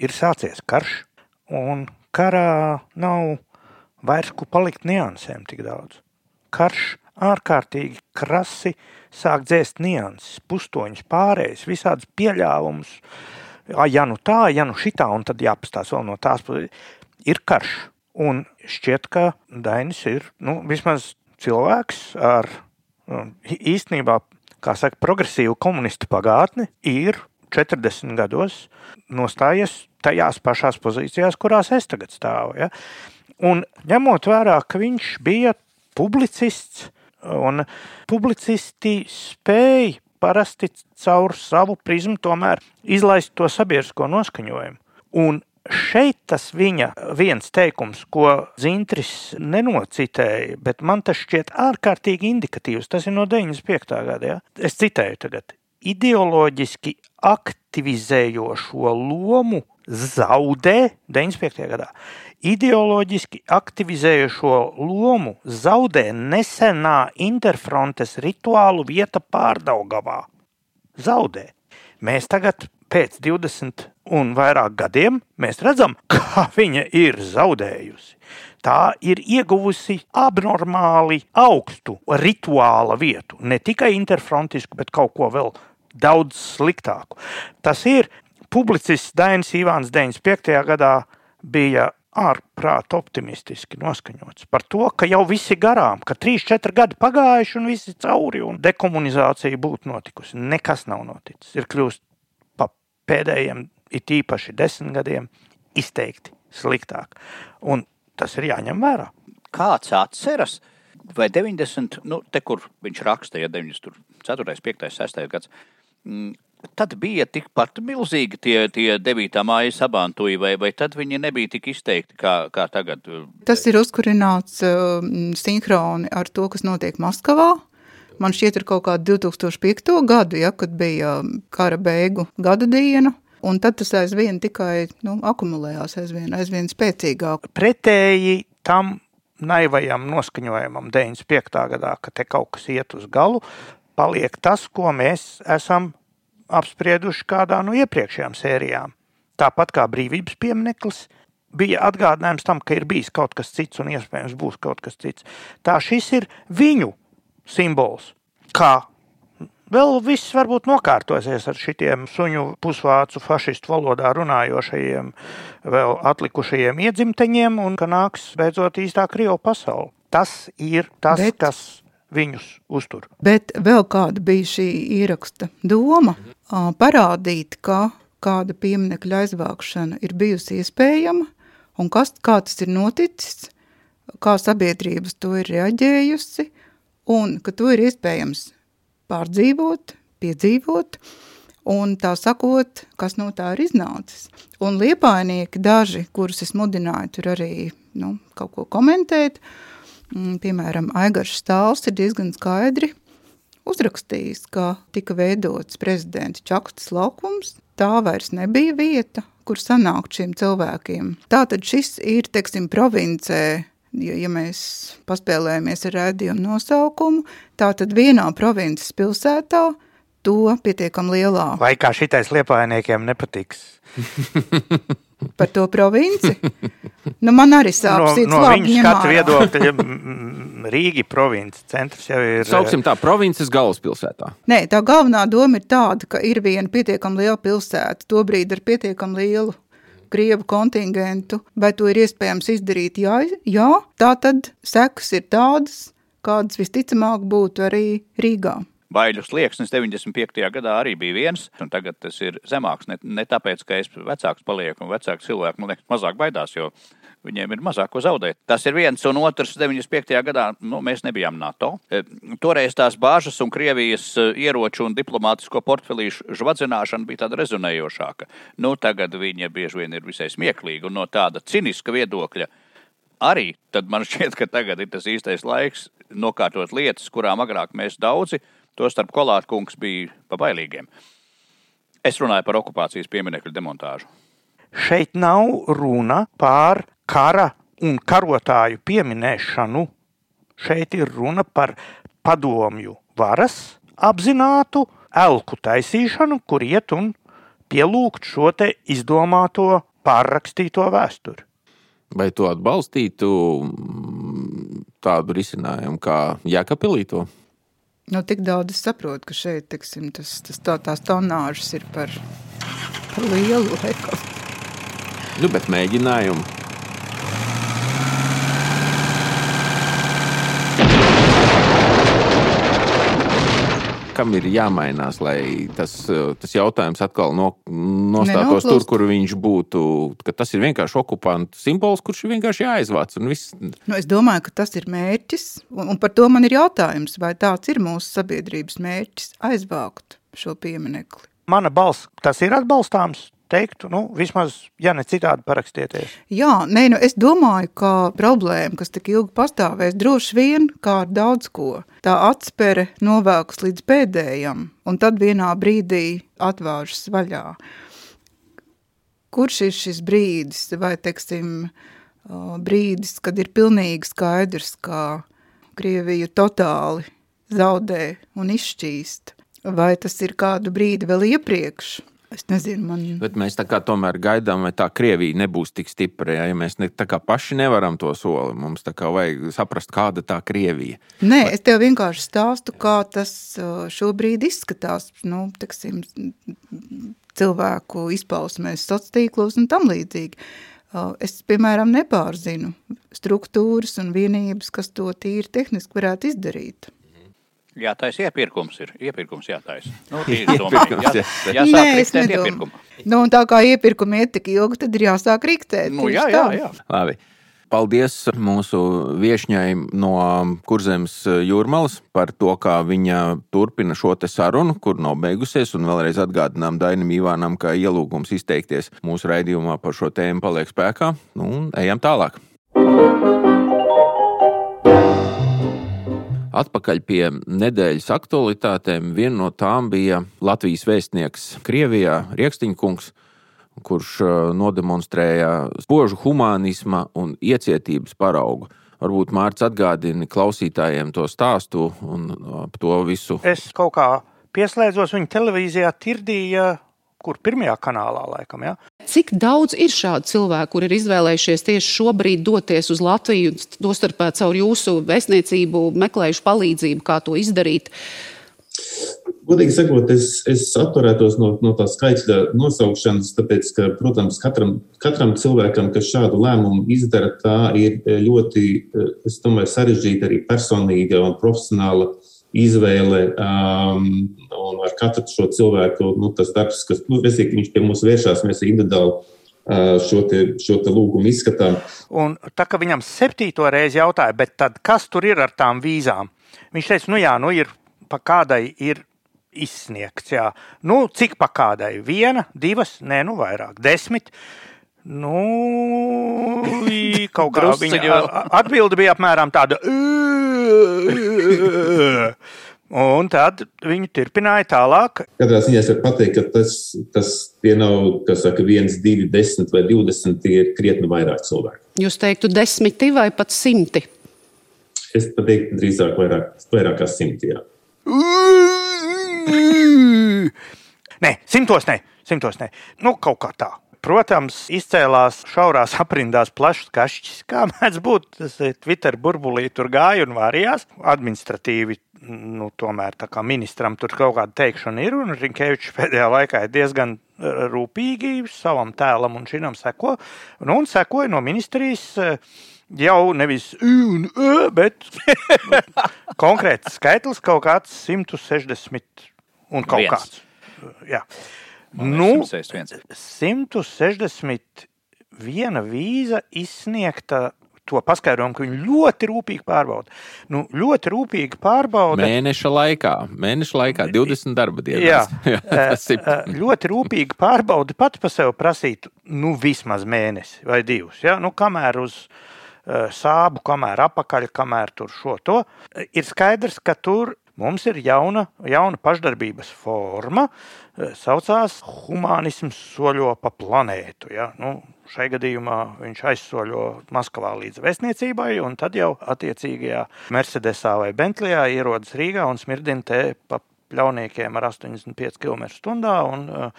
Ir sācies karš, un karā nav vairs ku palikt niansēm tik daudz. Karš ārkārtīgi krasi sāk dzēst nianses, pustoņus, pārējais, visādus pieļāvumus. Ja nu tā, ja nu šitā, un tad jāpastās vēl no tās. Ir karš, un šķiet, ka Dainis ir nu, vismaz cilvēks ar nu, īstenībā, kā saka, progresīvu komunistu pagātni, ir 40 gados nostājies tajās pašās pozīcijās, kurās es tagad stāvu. Ja? Un ņemot vērā, ka viņš bija publicists, un publicisti spēja parasti caur savu prizmu tomēr izlaist to sabiedrisko noskaņojumu. Un šeit tas viņa viens teikums, ko Zintris nenocitēja, bet man tas šķiet ārkārtīgi indikatīvs. Tas ir no 95. gada. Ja? Es citēju tagad. Ideoloģiski aktivizējošo lomu zaudē 95. gadā ideoloģiski aktivizējušo lomu zaudē nesenā interfrontes rituālu vieta pārdaugavā. Zaudē. Mēs tagad pēc 20 un vairāk gadiem mēs redzam, [laughs] kā viņa ir zaudējusi. Tā ir ieguvusi abnormāli augstu rituāla vietu, ne tikai interfrontisku, bet kaut ko vēl daudz sliktāku. Tas ir publicists Dainis Ivāns 95. gadā bija ārprāt optimistiski noskaņots par to, ka jau viss ir garām, ka 3-4 gadi pagājuši un viss ir cauri un dekomunizācija būtu notikusi. Nekas nav noticis. Ir kļūst pa pēdējiem, it īpaši desmit gadiem, izteikti sliktāk. Un tas ir jāņem vērā. Kāds atceras, vai 90, nu, te kur viņš rakstīja, 94, 5, 6 gads, mm, Tad bija tikpat milzīgi tie, tie 9. māja sabantuji, vai, vai tad viņi nebija tik izteikti kā, kā tagad? Tas ir uzkurināts uh, sinhroni ar to, kas notiek Maskavā. Man šķiet ir kaut kāda 2005. gadu, ja, kad bija kara beigu gada diena. Un tad tas aizvien tikai nu, akumulējās aizvien, aizvien spēcīgāk. Pretēji tam naivajam noskaņojumam 95. gadā, ka te kaut kas iet uz galu, paliek tas, ko mēs esam apsprieduši kādā no iepriekšējām sērijām. Tāpat kā brīvības piemineklis bija atgādinājums tam, ka ir bijis kaut kas cits un iespējams būs kaut kas cits. Tā šis ir viņu simbols. Kā vēl viss varbūt nokārtosies ar šitiem suņu pusvācu fašistu valodā runājošajiem, vēl atlikušajiem iedzimteņiem, un ka nāks beidzot īstā Krievu pasaule. Tas ir tas, Bet... kas viņus uztur. Bet vēl kāda bija šī ieraksta doma parādīt, ka kāda pieminekļa aizvākšana ir bijusi iespējama un kas, kā tas ir noticis, kā sabiedrības to ir reaģējusi un ka to ir iespējams pārdzīvot, piedzīvot un tā sakot, kas no tā ir iznācis. Un liepainieki daži, kurus es mudināju tur arī nu, kaut ko komentēt, Mm, Piemēram, Aigars Stāls ir diezgan skaidri uzrakstījis, ka tika veidots prezidenta Čakstas laukums. Tā vairs nebija vieta, kur sanākt šiem cilvēkiem. Tātad šis ir, teiksim, provincē, ja, ja mēs paspēlējamies ar rādījumu nosaukumu, tātad vienā provinces pilsētā, to pietiekam lielā. Vai kā šitais liepainiekiem nepatiks? Par to provinci? [laughs] Nu, man arī sāp No, no labi viņa ņem skatu ārā. viedokļa Rīga provinces centrs jau ir. Sauksim tā, provinces galvaspilsētā. Nē, tā galvenā doma ir tāda, ka ir viena pietiekami liela pilsēta, tobrīd ar pietiekami lielu krievu kontingentu, vai to ir iespējams izdarīt? Jā, jā tā tad sekas ir tādas, kādas visticamāk būtu arī Rīgā. Baiļu slieksnis 95. gadā arī bija viens, un tagad tas ir zemāks. Ne, ne tāpēc, ka es vecāks palieku, un vecāki cilvēki man liekas, mazāk baidās, jo viņiem ir mazāk ko zaudēt. Tas ir viens, un otrs 95. gadā nu, mēs nebijām NATO. E, Toreiz tās bāžas un Krievijas e, ieroču un diplomātisko portfelīšu žvadzināšana bija tāda rezonējošāka. Nu, tagad viņa bieži vien ir visai smieklīga un no tāda ciniska viedokļa. Arī tad man šķiet, ka tagad ir tas īstais laiks nokārtot lietas, kurām agrāk mēs daudzi, tostarp kolāta kungs, bija pabailīgiem. Es runāju par okupācijas pieminiektu demontāžu. Šeit nav runa par kara un karotāju pieminēšanu. Šeit ir runa par padomju varas apzinātu elku taisīšanu, kur iet un pielūgt šo te izdomāto pārrakstīto vēsturi. Vai tu atbalstītu mm, tādu risinājumu kā Jēkabīlī to? Nu, tik daudz es saprotu, ka šeit tiksim, tas, tas, tā, tās tonāžas ir par, par lielu. Laikam. Nu, bet mēģinājumu. Kam ir jāmainās, lai tas, eh, tas jautājums atkal no, nostātos tur, kur viņš būtu? Ka tas ir vienkārši okupantu simbols, kurš ir vienkārši jāizvāc. un viss. Nu, es domāju, ka tas ir mērķis, un, un par to man ir jautājums, vai tāds ir mūsu sabiedrības mērķis aizvākt šo pieminekli. Mana balss, tas ir atbalstāms. Teiktu, nu, vismaz, ja ne citādi, parakstieties. Jā, nē, nu es domāju, ka problēma, kas tik ilgi pastāvēs, droši vien, kā ar daudz ko, tā atspere novēkus līdz pēdējam, un tad vienā brīdī atvēršas vaļā. Kurš ir šis brīdis, vai, teiksim, brīdis, kad ir pilnīgi skaidrs, ka Krievija totāli zaudē un izšķīst, vai tas ir kādu brīdi vēl iepriekš? Es nezinu, man... Bet mēs tā kā tomēr gaidām, vai tā Krievija nebūs tik stipra. Ja, ja mēs ne, tā kā paši nevaram to soli, mums tā kā vajag saprast, kāda tā Krievija. Nē, es tev vienkārši stāstu, kā tas uh, šobrīd izskatās. Nu, teksim, cilvēku izpausmēs, sociālos tīklos un tam līdzīgi. Uh, Es, piemēram, nepārzinu struktūras un vienības, kas to tīri tehniski varētu izdarīt. Jātaisa iepirkums ir. Iepirkums jātaisa. Nu. [laughs] Iepirkums, Jā, jā. Nē, es nedomāju. iepirkumu. Nu, un tā kā iepirkumi iet tik ilgi, tad ir jāsāk riktēt. Nu, jā, tā. jā, jā. Labi. Paldies mūsu viesņai no Kurzemes jūrmalas par to, kā viņa turpina šo te sarunu, kur nav beigusies. Un vēlreiz atgādinām Dainam Ivānam, ka ielūgums izteikties mūsu raidījumā par šo tēmu paliek spēkā. Nu, un ejam tālāk. Atpakaļ pie nedēļas aktualitātēm. Viena no tām bija Latvijas vēstnieks Krievijā, Rieksniņkungs, kurš eh, nodemonstrēja spožu humanisma un iecietības paraugu. Varbūt Mārcis atgādina klausītājiem to stāstu un ap to visu. Es kaut kā pieslēdzos viņa televīzijā, tirdīja, kur pirmajā kanālā laikam. Ja? Cik daudz ir šādu cilvēku, kur ir izvēlējušies tieši šobrīd doties uz Latviju, tostarp caur jūsu vēstniecību, meklējuši palīdzību, kā to izdarīt? Godīgi sakot, es, es atturētos no, no tā skaitļa nosaukšanas, tāpēc, ka, protams, katram, katram cilvēkam, kas šādu lēmumu izdara, tā ir ļoti, es domāju, sarežģīta arī personīga un profesionāla izvēle. Um, katru šo cilvēku, nu, tas darbs, kas, nu, resīgi, viņš pie mums vēršās, mēs individuāli šo, te, šo te lūgumu izskatām. Un tā kā viņam septīto reizi jautāja, bet tad kas tur ir ar tām vīzām? Viņš teica, nu jā, nu ir pa kādai ir izsniegts. Jā. Nu, cik pa kādai? Viena, divas, nē, nu vairāk, desmit. Nu, i- kaut kā viņa atbilde bija apmēram tāda. Un tad viņi turpināja tālāk. Katrā ziņā es varu pateikt, ka tas, tas tie nav, saka, viens, divi, desmit vai divdesmit, tie ir krietni vairāk cilvēku. Jūs teiktu desmiti vai pat simti? Es pateiktu, drīzāk vairāk, vairāk kā simti. Jā. [laughs] Nē, simtos ne, simtos ne. Nu, kaut kā tā. Protams, izcēlās šaurās aprindās plašs kašķis, kā mēdz būt. Tas ir Twitter burbulī, tur gāja un vārījās. Administratīvi, nu, tomēr ministram tur kaut kāda teikšana ir, un Rinkevičs pēdējā laikā ir diezgan eh, rūpīgi savam tēlam un šim seko. Nu, un sekoja no ministrijas eh, jau nevis "Ü un Ö, bet [laughs] konkrēts skaitlis kaut kāds 160 un kaut Viens. kāds. Jā. Nu, Nu, 161 vīza izsniegta. To paskaidrojumu, ka viņi ļoti rūpīgi pārbauda. Nu, ļoti rūpīgi pārbauda. Mēneša laikā, mēneša laikā 20 darba Jā, dienas. [laughs] Jā, tas ir. eh, ļoti rūpīgi pārbauda pati par sevi prasītu, nu, vismaz mēnesi vai divus. Ja? Nu, kamēr uz eh, sābu, kamēr apakaļ, kamēr tur šo to. Eh, Ir skaidrs, ka tur mums ir jauna, jauna pašdarbības forma, eh, saucās humanisms soļo pa planētu. Ja? Nu, šai gadījumā viņš aizsoļo Maskavā līdz vēstniecībai, un tad jau attiecīgajā Mercedesā vai Bentlijā ierodas Rīgā un smirdina te pa pļauniekiem ar 85 km/h un, uh,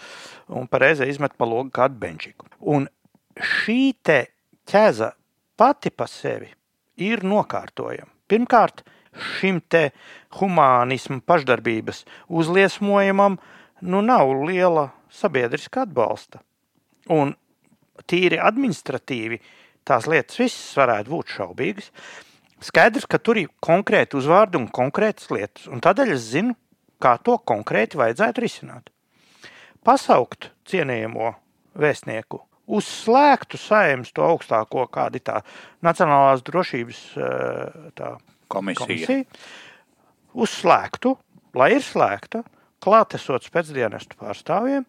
un pareizi izmet pa logu kādu benčiku. Un šī te ķēza pati pa sevi ir nokārtojama. Pirmkārt, šim te humanismu pašdarbības uzliesmojumam nu nav liela sabiedriska atbalsta. Un tīri administratīvi tās lietas visas varētu būt šaubīgas. Skaidrs, ka tur ir konkrēti uzvārdi un konkrētas lietas, un tādēļ es zinu, kā to konkrēti vajadzētu risināt. Pasaukt cienījamo vēstnieku uz slēgtu saimnes to augstāko, kāda ir tā Nacionālās drošības eh, tā Komisija. komisija, uz slēgtu, lai ir slēgta, klātesot pēcdienestu pārstāvjiem,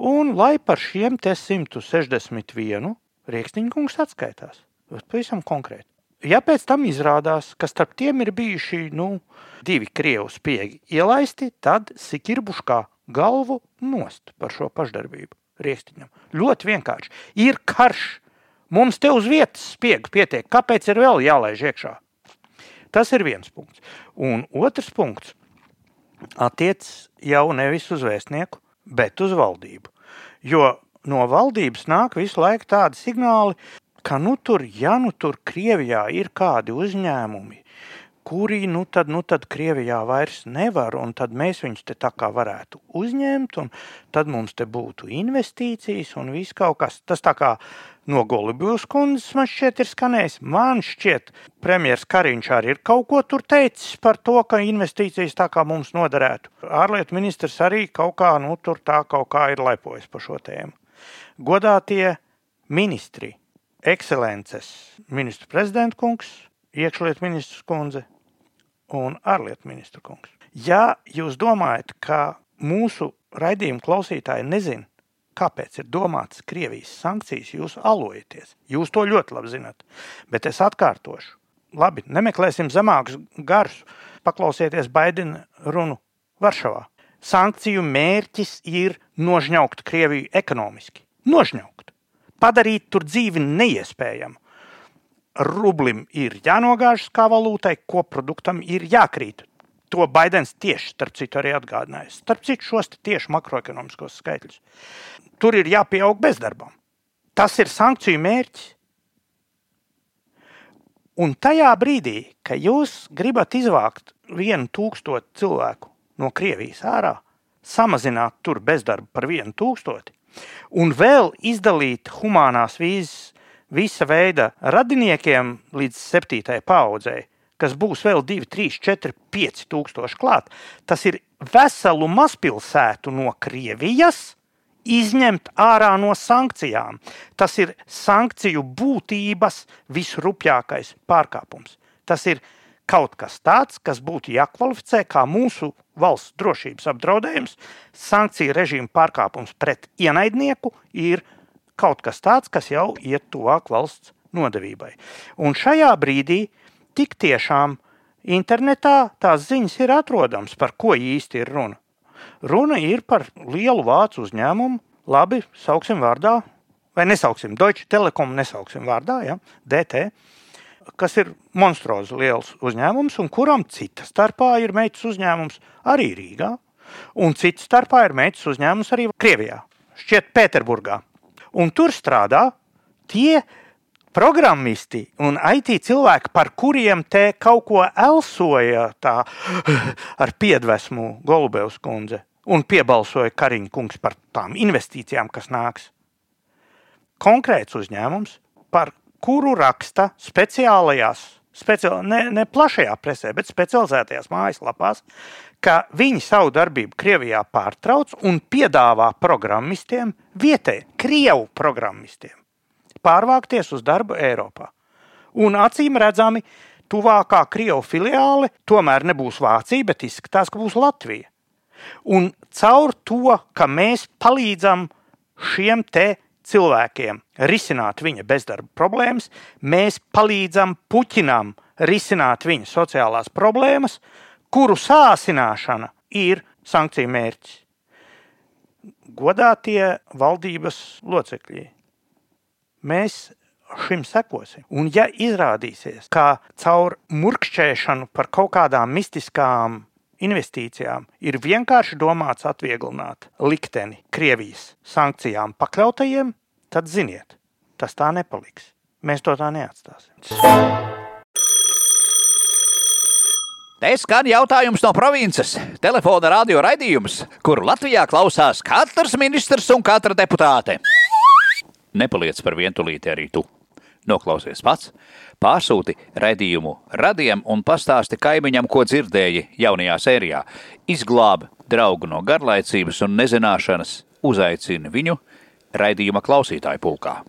un lai par šiem te 161 Rieksniņkungs atskaitās. Bet Pavisam konkrēti. Ja pēc tam izrādās, ka starp tiem ir bijuši nu, divi krievu spiegi ielaisti, tad Sikirbuškā galvu nost par šo pašdarbību Rieksniņam. Ļoti vienkārši. Ir karš. Mums te uz vietas spiegu pietiek. Kāpēc ir vēl jālaiž iekšā? Tas ir viens punkts. Un otrs punkts attiecas jau nevis uz vēstnieku, bet uz valdību. Jo no valdības nāk visu laiku tādi signāli, ka nu tur, ja nu tur Krievijā ir kādi uzņēmumi, kuri nu tad, nu tad Krievijā vairs nevar, un tad mēs viņus te tā kā varētu uzņemt, un tad mums te būtu investīcijas un viss kaut kas. Tas tā kā no Golubijas kundzes man šķiet ir skanējis. Man šķiet, premjeras Kariņš arī ir kaut ko tur teicis par to, ka investīcijas tā kā mums noderētu. Ārlietu ministrs arī kaut kā, nu tur tā kaut kā ir lepojas par šo tēmu. Godātie ministri, ekscelences, ministru prezidenta kungs, iekšlietu ministrs kundze un ārlietu ministru kungs. Ja jūs domājat, ka mūsu raidījuma klausītāji nezina, kāpēc ir domāts Krievijas sankcijas, jūs alojaties. Jūs to ļoti labi zinat. Bet es atkārtošu. Labi, nemeklēsim zemākus garus. Paklausieties Baidena runu Varšavā. Sankciju mērķis ir nožņaukt Krieviju ekonomiski. Nožņaukt. Padarīt tur dzīvi neiespējamu. Rublim ir jānogāžas kā valūtai, koproduktam ir jākrīt. To Baidens tieši, starp citu, arī atgādināja. Starp citu, šos tieši makroekonomiskos skaitļus. Tur ir jāpieaug bezdarbam. Tas ir sankciju mērķis. Un tajā brīdī, kad jūs gribat izvākt vienu tūkstošu cilvēku no Krievijas ārā, samazināt tur bezdarbu par vienu tūkstoti un vēl izdalīt humanās vīzes visa veida radiniekiem līdz septītajai paudzei, kas būs vēl 2, 3, 4, 5 tūkstoši klāt, tas ir veselu mazpilsētu no Krievijas izņemt ārā no sankcijām. Tas ir sankciju būtības visrupjākais pārkāpums. Tas ir kaut kas tāds, kas būtu jākvalificē kā mūsu valsts drošības apdraudējums. Sankciju režīma pārkāpums pret ienaidnieku ir kaut kas tāds, kas jau iet tuvāk valsts nodevībai. Un šajā brīdī tik tiešām internetā tās ziņas ir atrodamas, par ko īsti ir runa. Runa ir par lielu vācu uzņēmumu, labi, sauksim vārdā, vai nesauksim Deutsche Telekom, nesauksim vārdā, ja, DT, kas ir monstruozi liels uzņēmums, un kuram cita starpā ir meitas uzņēmums arī Rīgā, un cita starpā ir meitas uzņēmums arī Krievijā, šķiet Pēterburgā. Un tur strādā tie programmisti un IT cilvēki, par kuriem te kaut ko elsoja tā, [sighs] ar piedvesmu Golubevs kundze un piebalsoja Kariņa kungs par tām investīcijām, kas nāks. Konkrēts uzņēmums, par kuru raksta speciālajās, speciāl, ne, ne plašajā presē, bet specializētajās mājaslapās, ka viņi savu darbību Krievijā pārtrauc un piedāvā programmistiem, vietējiem, krievu programmistiem, pārvākties uz darbu Eiropā. Un acīm redzami, tuvākā krievu filiāle tomēr nebūs Vācija, bet izskatās, ka būs Latvija. Un caur to, ka mēs palīdzam šiem te cilvēkiem risināt viņa bezdarba problēmas, mēs palīdzam Puķinam risināt viņa sociālās problēmas, kuru sāsināšana ir sankciju mērķis. Godātie valdības locekļi, mēs šim sekosim. Un, ja izrādīsies, ka caur murkšķēšanu par kaut kādām mistiskām investīcijām ir vienkārši domāts atvieglināt likteni Krievijas sankcijām pakļautajiem, tad ziniet, tas tā nepaliks. Mēs to tā neatstāsim. Te skan jautājums no provinces. Telefona radio raidījums, kuru Latvijā klausās katrs ministrs un katra deputāte. Nepaliec par vientulīti arī tu. Noklausies pats, pārsūti raidījumu radiem un pastāsti kaimiņam, ko dzirdēji jaunajā sērijā. Izglābi draugu no garlaicības un nezināšanas, uzaicini viņu raidījuma klausītāju pulkā.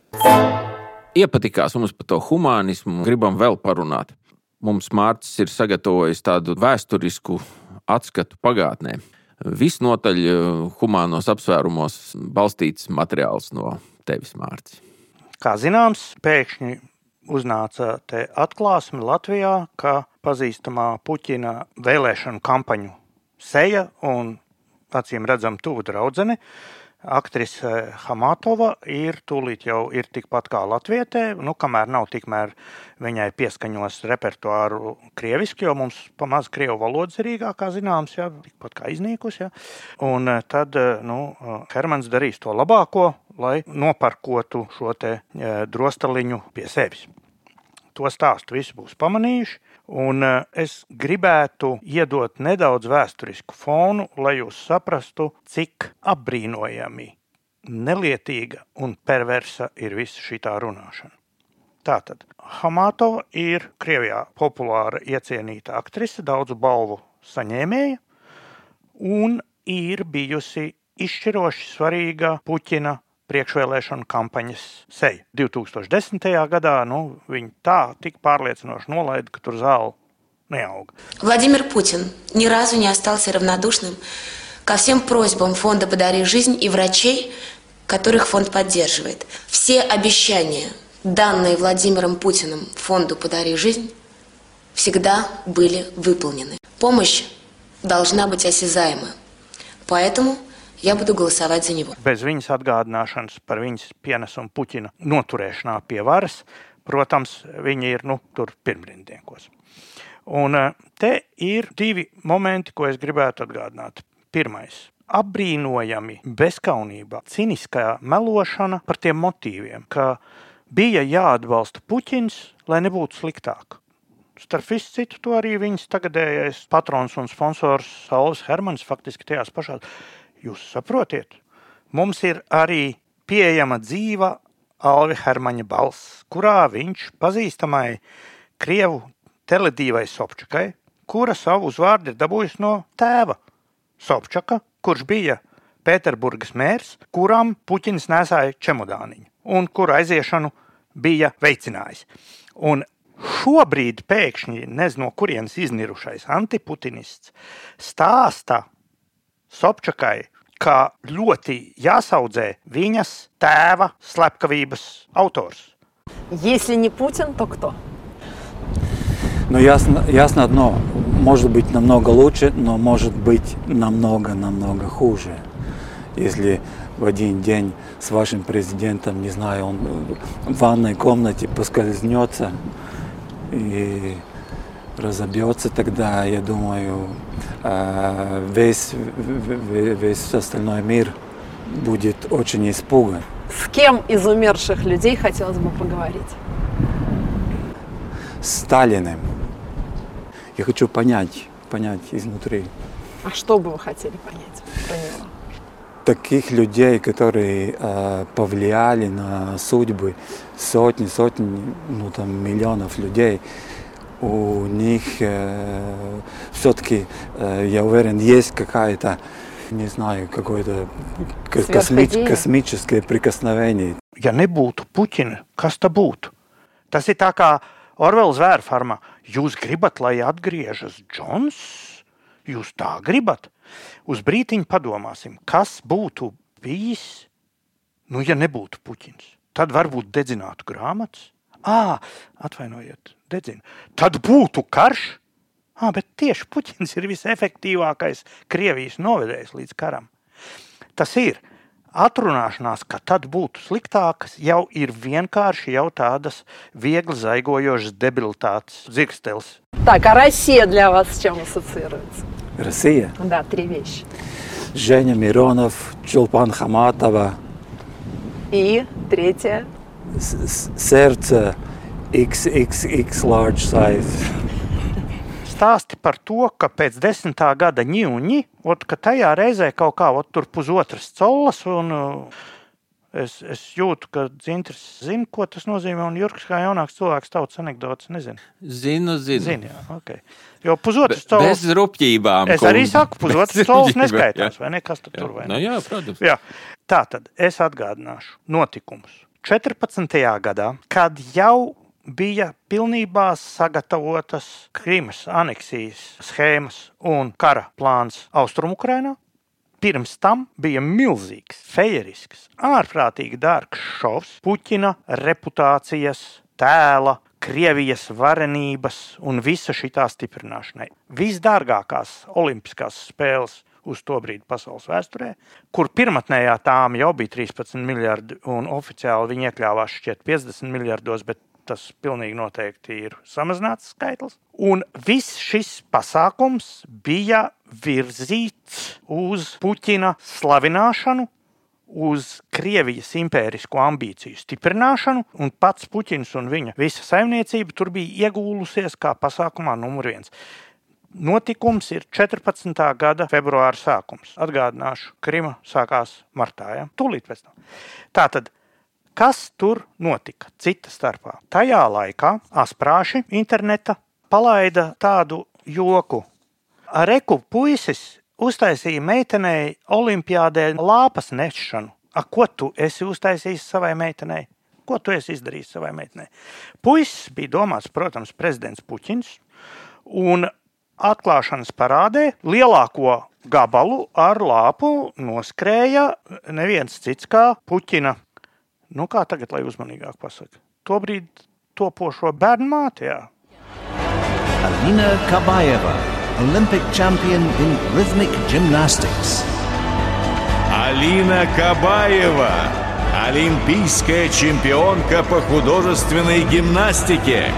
Iepatikās mums par to humanismu, gribam vēl parunāt. Mums Mārcis ir sagatavojis tādu vēsturisku atskatu pagātnē. Visnotaļ eh, humānos apsvērumos balstīts materiāls no tevis, Mārcis. Kā zināms, pēkšņi uznāca atklāsme Latvijā, ka pazīstamā Puķina vēlēšanu kampaņu seja un acīm redzama tuvu draudzene aktrise Hamatova ir tūlīt jau ir tikpat kā latvietē, nu, kamēr nav tikmēr viņai pieskaņos repertuāru krieviski, jo mums pamaz krievu valodas ir Rīgā, kā zināms, jā, tikpat kā iznīkus, jā. Un eh, tad, eh, nu, Hermans darīs to labāko, lai noparkotu šo te eh, drostaliņu pie sevis. To stāstu visi būs pamanījuši, Un eh, es gribētu iedot nedaudz vēsturisku fonu, lai jūs saprastu, cik apbrīnojami, nelietīga un perversa ir visa šī runāšana. Tātad Hamatova ir Krievijā populāra, iecienīta aktrise, daudzu balvu saņēmēja un ir bijusi izšķiroši svarīga Puķina priekšvēlēšanu kampaņas seja. 2010. gadā nu, viņi tā tik pārliecinoši nolaida, ka tur zāle неауга. Владимир Путин ни разу не остался равнодушным ко всем просьбам фонда «Подари жизнь» и врачей, которых фонд поддерживает. Все обещания, данные Владимиром Путиным фонду «Подари жизнь», всегда были выполнены. Помощь должна быть осязаема. Поэтому Я budu голосовать за него. Bez viņas atgādināšanas par viņas pienesumu Puķina noturēšanā pie varas, protams, viņi ir nu, tur pirmrindniekos. Un eh, te ir divi momenti, ko es gribētu atgādināt. Pirmais - apbrīnojami bezskaunība, ciniskā melošana par tiem motīviem, ka bija jāatbalsta Puķins, lai nebūtu sliktāk. Starp visu citu, to arī viņas tagadējais patrons un sponsors Saulis Hermans faktiski tajās pašās Jūs saprotiet, mums ir arī pieejama dzīva Alvi Hermaņa balss, kurā viņš pazīstamai Krievu teledīvai Sobčakai, kura savu uzvārdu ir dabūjusi no tēva Sobčaka, kurš bija Pēterburgas mērs, kuram Puķins nesāja čemodāniņu un kura aiziešanu bija veicinājis. Un šobrīd pēkšņi nezinu, no kurienes iznirušais antiputinists stāsta Sobčakai, ka ļoti jāsaudzē viņas tēva slepkavības autors. Если не Путин, то кто? Ну, ясно, ясно одно. Может быть намного лучше, но может быть намного-намного хуже. Если в один день с вашим президентом, не знаю, он в ванной комнате поскользнется и разобьется, тогда, я думаю, э, весь, весь остальной мир будет очень испуган. С кем из умерших людей хотелось бы поговорить? Сталиным. Я хочу понять, понять изнутри. А что бы вы хотели понять про него? Таких людей, которые э, повлияли на судьбы сотни, сотни, ну там миллионов людей, у них э, все-таки, э, я уверен, есть какая-то, не знаю, какое-то косми космическое прикосновение. Ja nebūtu Puķina, kas tad būtu? Tas ir tā kā Orvela zvēra farmā. Jūs gribat, lai atgriežas Džons? Jūs tā gribat? Uz brīdiņu padomāsim, kas būtu bijis, nu, ja nebūtu puķins. Tad varbūt dedzinātu grāmatas. Ā, atvainojiet, dedzina. Tad būtu karš. Ā, bet tieši Puķins ir visefektīvākais Krievijas novedējs līdz karam. Tas ir atrunāšanās, ka tad būtu sliktākas, jau ir vienkārši jau tādas viegli zaigojošas debilitātes zirgstels. Так, а Россия для вас с чем ассоциируется? Россия? Да, три вещи. Женя Миронов, Чулпан Хаматова. И третье? Сердце XXX large size stāsti par to, ka pēc desmitā gada ņūņi, ka tajā reizē kaut kā ot, tur pusotras colas, un uh, es, es jūtu, ka Zintrs zina, ko tas nozīmē, un Jurks kā jaunāks cilvēks tautas anekdotas nezina. Zinu, zinu. Zini, jā, okay. Jo pusotras colas. Bez rupjībām. Es arī saku, pusotras colas neskaitās, vai ne, kas tur jā. tur vai ne? Nu, jā, protams. Jā. Tā tad es atgādināšu notikumus. 14. gadā, kad jau bija pilnībā sagatavotas Krimas aneksijas schēmas un kara plāns Austrumukrainā. Pirms tam bija milzīgs, fejerisks, ārprātīgi dārgs šovs, Puķina reputācijas, tēla, Krievijas varenības un visa šī stiprināšanai. Visdārgākās Olimpiskās spēles uz to brīdi pasaules vēsturē, kur pirmotnējā tām jau bija 13 miljardi, un oficiāli viņi iekļāvās šķiet 50 miljardos, bet tas pilnīgi noteikti ir samazināts skaitlis. Un viss šis pasākums bija virzīts uz Puķina slavināšanu, uz Krievijas impērisko ambīciju stiprināšanu, un pats Puķins un viņa visa saimniecība tur bija iegūlusies kā pasākumā numur viens. Notikums ir 14. gada februāra sākums. Atgādināšu, Krima sākās martā. Ja? Tūlīt pēc tam. Tātad Kas tur notika? Cita starpā. Tajā laikā asprāši interneta palaida tādu joku. Reku puisis uztaisīja meitenei olimpiādē lāpas nešanu. A, ko tu esi uztaisījis savai meitenei? Ko tu esi izdarījis savai meitenei? Puisis bija domāts, protams, prezidents Puķins. Un atklāšanas parādē lielāko gabalu ar lāpu noskrēja neviens cits kā Puķina Nu, kā tagad, lai uzmanīgāk pasakā? Tobrīd topošo bērnu mātē. Alina Kabayeva, Olympic champion in rhythmic gymnastics. Алина Кабаева, олимпийская чемпионка по художественной гимнастике.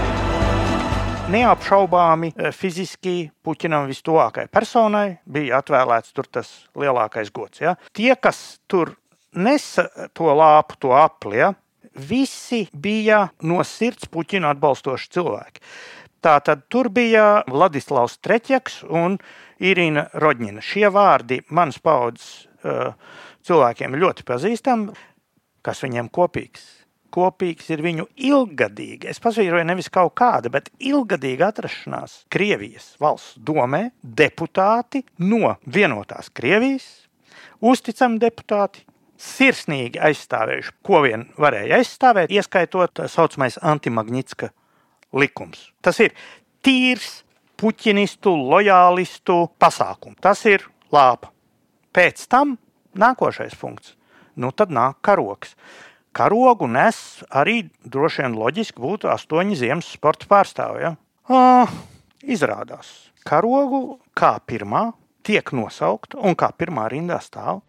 Neapšaubāmi fiziski Puķinam vistuvākajai personai bija atvēlēts tas lielākais gods. Ja? Tie, kas tur nesa to lāpu, to apli. Ja? Visi bija no sirds puķina atbalstoši cilvēki. Tātad tur bija Vladislavs Treķeks un Irina Rodņina. Šie vārdi manas paudzes uh, cilvēkiem ļoti pazīstami. Kas viņiem kopīgs? Kopīgs ir viņu ilgadīga, es pasvīroju nevis kaut kāda, bet ilgadīga atrašanās Krievijas valsts domē, deputāti no vienotās Krievijas, uzticami deputāti, sirsnīgi aizstāvējuši, ko vien varēja aizstāvēt, ieskaitot tā saucamais antimagnitska likums. Tas ir tīrs puķinistu, lojālistu pasākums. Tas ir lāpa. Pēc tam Nākošais punkts. Nu, tad nāk karoks. Karogu nes arī droši vien loģiski būtu astoņi ziemas sporta pārstāvji. Ja? À, izrādās, karogu kā pirmā tiek nosaukta un kā pirmā rindā stāv.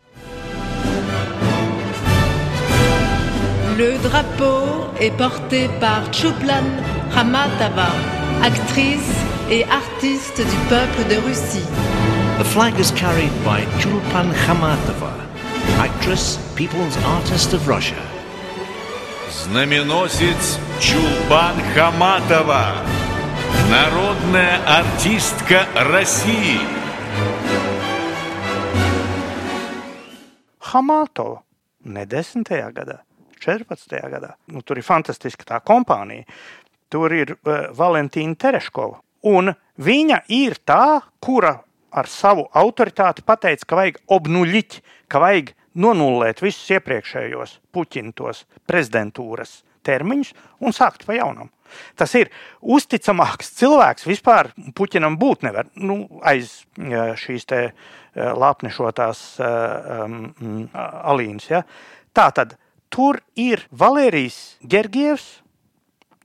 Le drapeau est porté par Chuplan Hamatava, actrice et artiste du peuple de Russie. The flag is carried by Chulpan Khamatova, actress, people's artist of Russia. Знаменосец Чулпан Хаматова, народная артистка России. Hamatova ne 10. gadā, 14. gadā. Nu, tur ir fantastiska tā kompānija. Tur ir uh, Valentīna Tereškova. Un viņa ir tā, kura ar savu autoritāti pateica, ka vajag obnuļiķi, ka vajag nonullēt visus iepriekšējos Puķina prezidentūras termiņus un sākt pa jaunam. Tas ir uzticamāks cilvēks vispār Puķinam būt nevar nu, aiz šīs te lāpnešotās um, alīnas. Ja? Tā tad tur ir Valērijas Gergievs,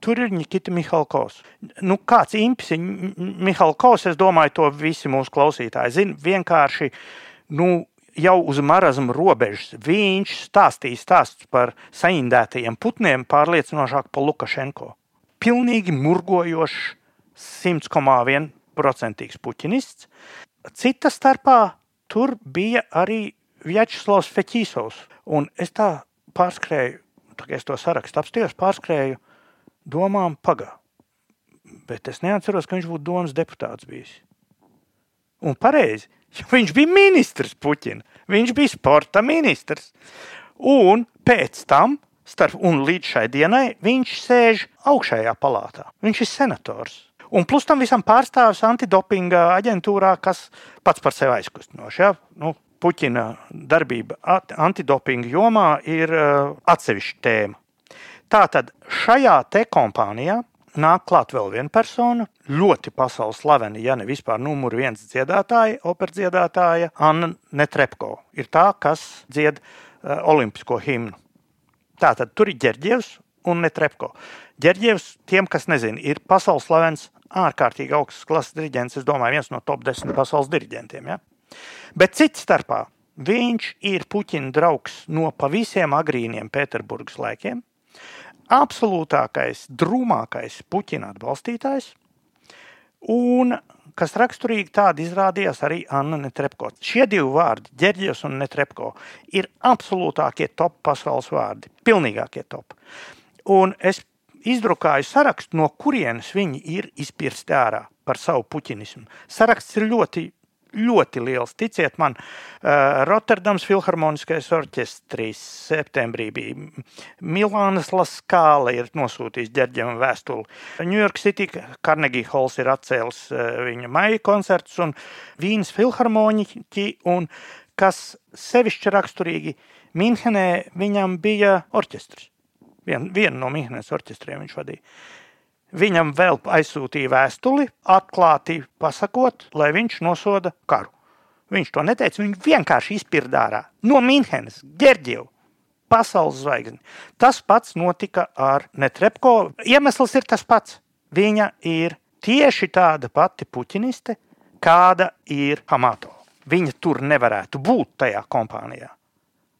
Tur ir Nikita Mihalkovs. Nu, kāds impis ir Mihalkovs, es domāju, to visi mūsu klausītāji zina. Vienkārši nu, jau uz marazma robežas viņš stāstīja stāstus par saindētajiem putniem pārliecinošāk par Lukašenko. Pilnīgi murgojošs, 100,1% puķinists. Cita starpā tur bija arī Vjačeslavs Feķīsovs. Un es tā pārskrēju, tā kā es to sarakstu apstījos, pārskrēju domām, pagā. Bet es neatceros, ka viņš būtu domas deputāts bijis. Un pareizi, viņš bija ministrs Puķina. Viņš bija sporta ministrs. Un pēc tam, starp, un līdz šai dienai, viņš sēž augšējā palātā. Viņš ir senators. Un plus tam visam pārstāvis antidopinga aģentūrā, kas pats par sevi aizkustinoši. Ja? Nu, Puķina darbība antidopinga jomā ir uh, atsevišķa tēma. Tātad šajā te kompānijā nāk klāt vēl viena persona, ļoti pasaules slavena, ja ne vispār numur viens dziedātāja, operas dziedātāja, Anna Netrepko. Ir tā, kas dzied uh, olimpisko himnu. Tātad tur ir ģērģievs un Netrepko. Ģērģievs, tiem, kas nezina, ir pasaules slavens, ārkārtīgi augsts klases diriģents, es domāju, viens no top 10 pasaules diriģentiem. Ja? Bet cits starpā viņš ir Puķina draugs no pavisam agrīniem Pēterburgas laikiem absolūtākais, drūmākais Puķina atbalstītājs. Un, kas raksturīgi tādi izrādījās arī Anna Netrepko. Šie divi vārdi, Ģerģis un Netrepko, ir absolūtākie top pasaules vārdi, pilnīgākie top. Un es izdrukāju sarakstu, no kurienes viņi ir izpirsti ārā par savu puķinismu. Saraksts ir ļoti ļoti liels. Ticiet man, uh, Rotterdams Filharmoniskais orķestris septembrī bija. Milānas Laskāla ir nosūtījis ģerģiem vēstuli. York City Carnegie Halls ir atcēlis uh, viņa maija koncertus un Vīnas filharmoniķi un kas sevišķi raksturīgi Minhenē viņam bija orķestris. Vien, vienu no Minhenes orķestriem viņš vadīja. Viņam vēl aizsūtīja vēstuli, atklāti pasakot, lai viņš nosoda karu. Viņš to neteica, viņš vienkārši izpirda ārā no Mīnhenes, Gerģievu, pasaules zvaigzni. Tas pats notika ar Netrepko. Iemesls ir tas pats. Viņa ir tieši tāda pati puķiniste, kāda ir Hamato. Viņa tur nevarētu būt tajā kompānijā.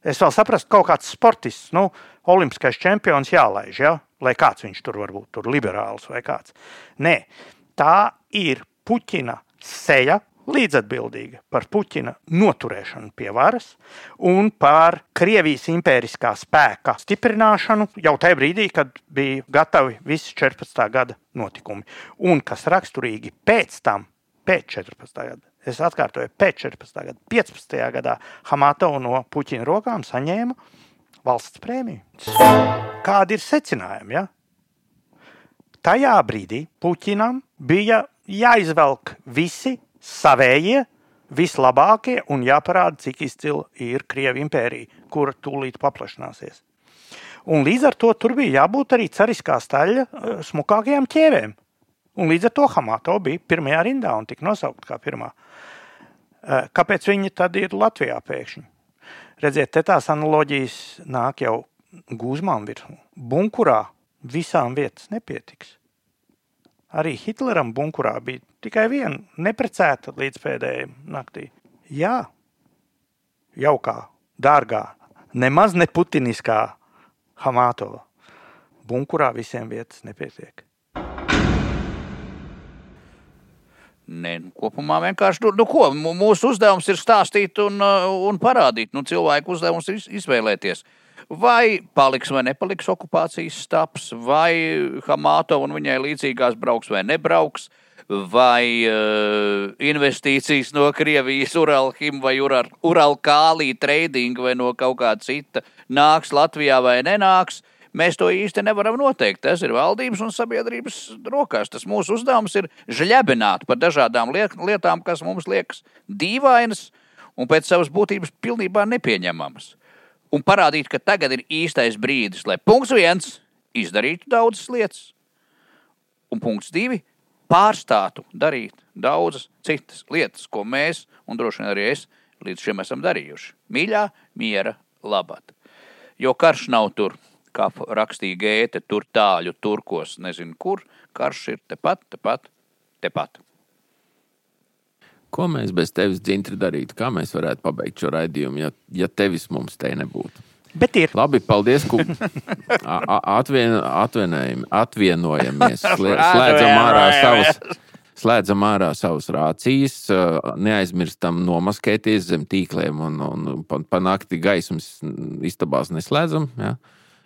Es vēl saprotu, ka kaut kāds sportists, nu, olimpiskais čempions jālaiž, ja? lai kāds viņš tur var būt, tur liberāls vai kāds. Nē, tā ir Puķina seja līdzatbildīga par Puķina noturēšanu pie varas un par Krievijas impēriskā spēka stiprināšanu jau tajā brīdī, kad bija gatavi visi 14. gada notikumi. Un kas raksturīgi pēc tam, pēc 14. gada, es atkārtoju, pēc 14. gada, 15. gadā Hamato no Puķina rokām saņēma valsts prēmiju. Kādi ir secinājumi? Ja? Tajā brīdī Puķinam bija jāizvelk visi savējie, vislabākie un jāparāda, cik izcila ir Krievija impērija, kura tūlīt paplašināsies. Un līdz ar to tur bija jābūt arī cariskā staļa eh, smukākajām ķēvēm. Un līdz ar to Hamato bija pirmajā rindā un tika nosaukta kā pirmā. Eh, kāpēc viņi tad ir Latvijā pēkšņi? Redziet, te tās analoģijas nāk jau gūzmām virsmu. Bunkurā visām vietas nepietiks. Arī Hitleram bunkurā bija tikai viena neprecēta līdz pēdējai naktī. Jā, jaukā, dārgā, nemaz ne putiniskā Hamatova. Bunkurā visiem vietas nepietiek. Nē, nu, kopumā vienkārši, nu, nu ko, mūsu uzdevums ir stāstīt un, uh, un parādīt. Nu, cilvēku uzdevums ir izvēlēties. Vai paliks vai nepaliks okupācijas stāps, vai Hamatova un viņai līdzīgās brauks vai nebrauks, vai uh, investīcijas no Krievijas, Uralhim vai Uralkālī trading vai no kaut kā cita nāks Latvijā vai nenāks. Mēs to īsti nevaram noteikt. Tas ir valdības un sabiedrības rokās. Tas mūsu uzdevums ir žļabināt par dažādām lietām, kas mums liekas dīvainas un pēc savas būtības pilnībā nepieņemamas. Un parādīt, ka tagad ir īstais brīdis, lai punkts viens izdarītu daudzas lietas, un punkts divi pārstātu darīt daudzas citas lietas, ko mēs, un droši vien arī es, līdz šim esam darījuši. Mīļā, miera labāk. Jo karš nav tur kā rakstīja Gēte, tur tāļu turkos, nezinu kur, karš ir tepat, tepat, tepat. Ko mēs bez tevis, Dzintri, darītu? Kā mēs varētu pabeigt šo raidījumu, ja, ja tevis mums te nebūtu? Bet ir. Labi, paldies, ka atvien, atvienojamies. [laughs] Slēdzam ārā savus slēdzam ārā savas rācijas, neaizmirstam nomaskēties zem tīkliem un, un pa, pa nakti gaismas istabās neslēdzam. Ja?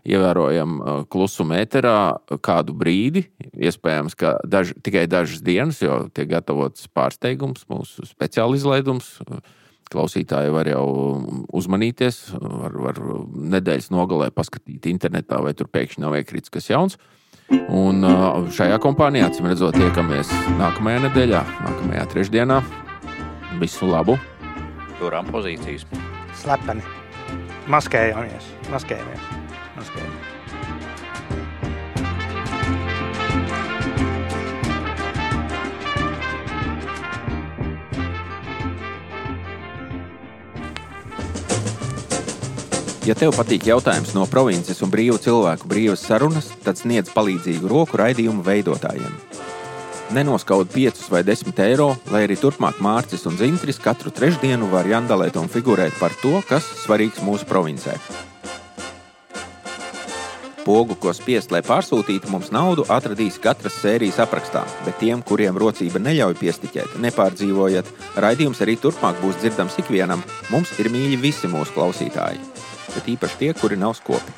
Ievērojam klusumu ēterā kādu brīdi. Iespējams, ka daž, tikai dažas dienas, jo tiek gatavots pārsteigums, mūsu speciāla izlaidums. Klausītāji var jau uzmanīties, var, var nedēļas nogalē paskatīt internetā, vai tur pēkšņi nav iekrits kas jauns. Un šajā kompānijā, acīm redzot, tiekamies nākamajā nedēļā, nākamajā trešdienā. Visu labu! Turām pozīcijas. Slepeni. Maskējamies. Maskējamies noskaidro. Ja tev patīk jautājums no provinces un brīvu cilvēku brīvas sarunas, tad sniedz palīdzīgu roku raidījumu veidotājiem. Nenoskaut 5 vai 10 eiro, lai arī turpmāk Mārcis un Zintris katru trešdienu var jandalēt un figurēt par to, kas svarīgs mūsu provincē. Pogu, ko spiest, lai pārsūtītu mums naudu, atradīs katras sērijas aprakstā, bet tiem, kuriem rocība neļauj piestiķēt, nepārdzīvojat, raidījums arī turpmāk būs dzirdams ikvienam. Mums ir mīļi visi mūsu klausītāji, bet īpaši tie, kuri nav skopi.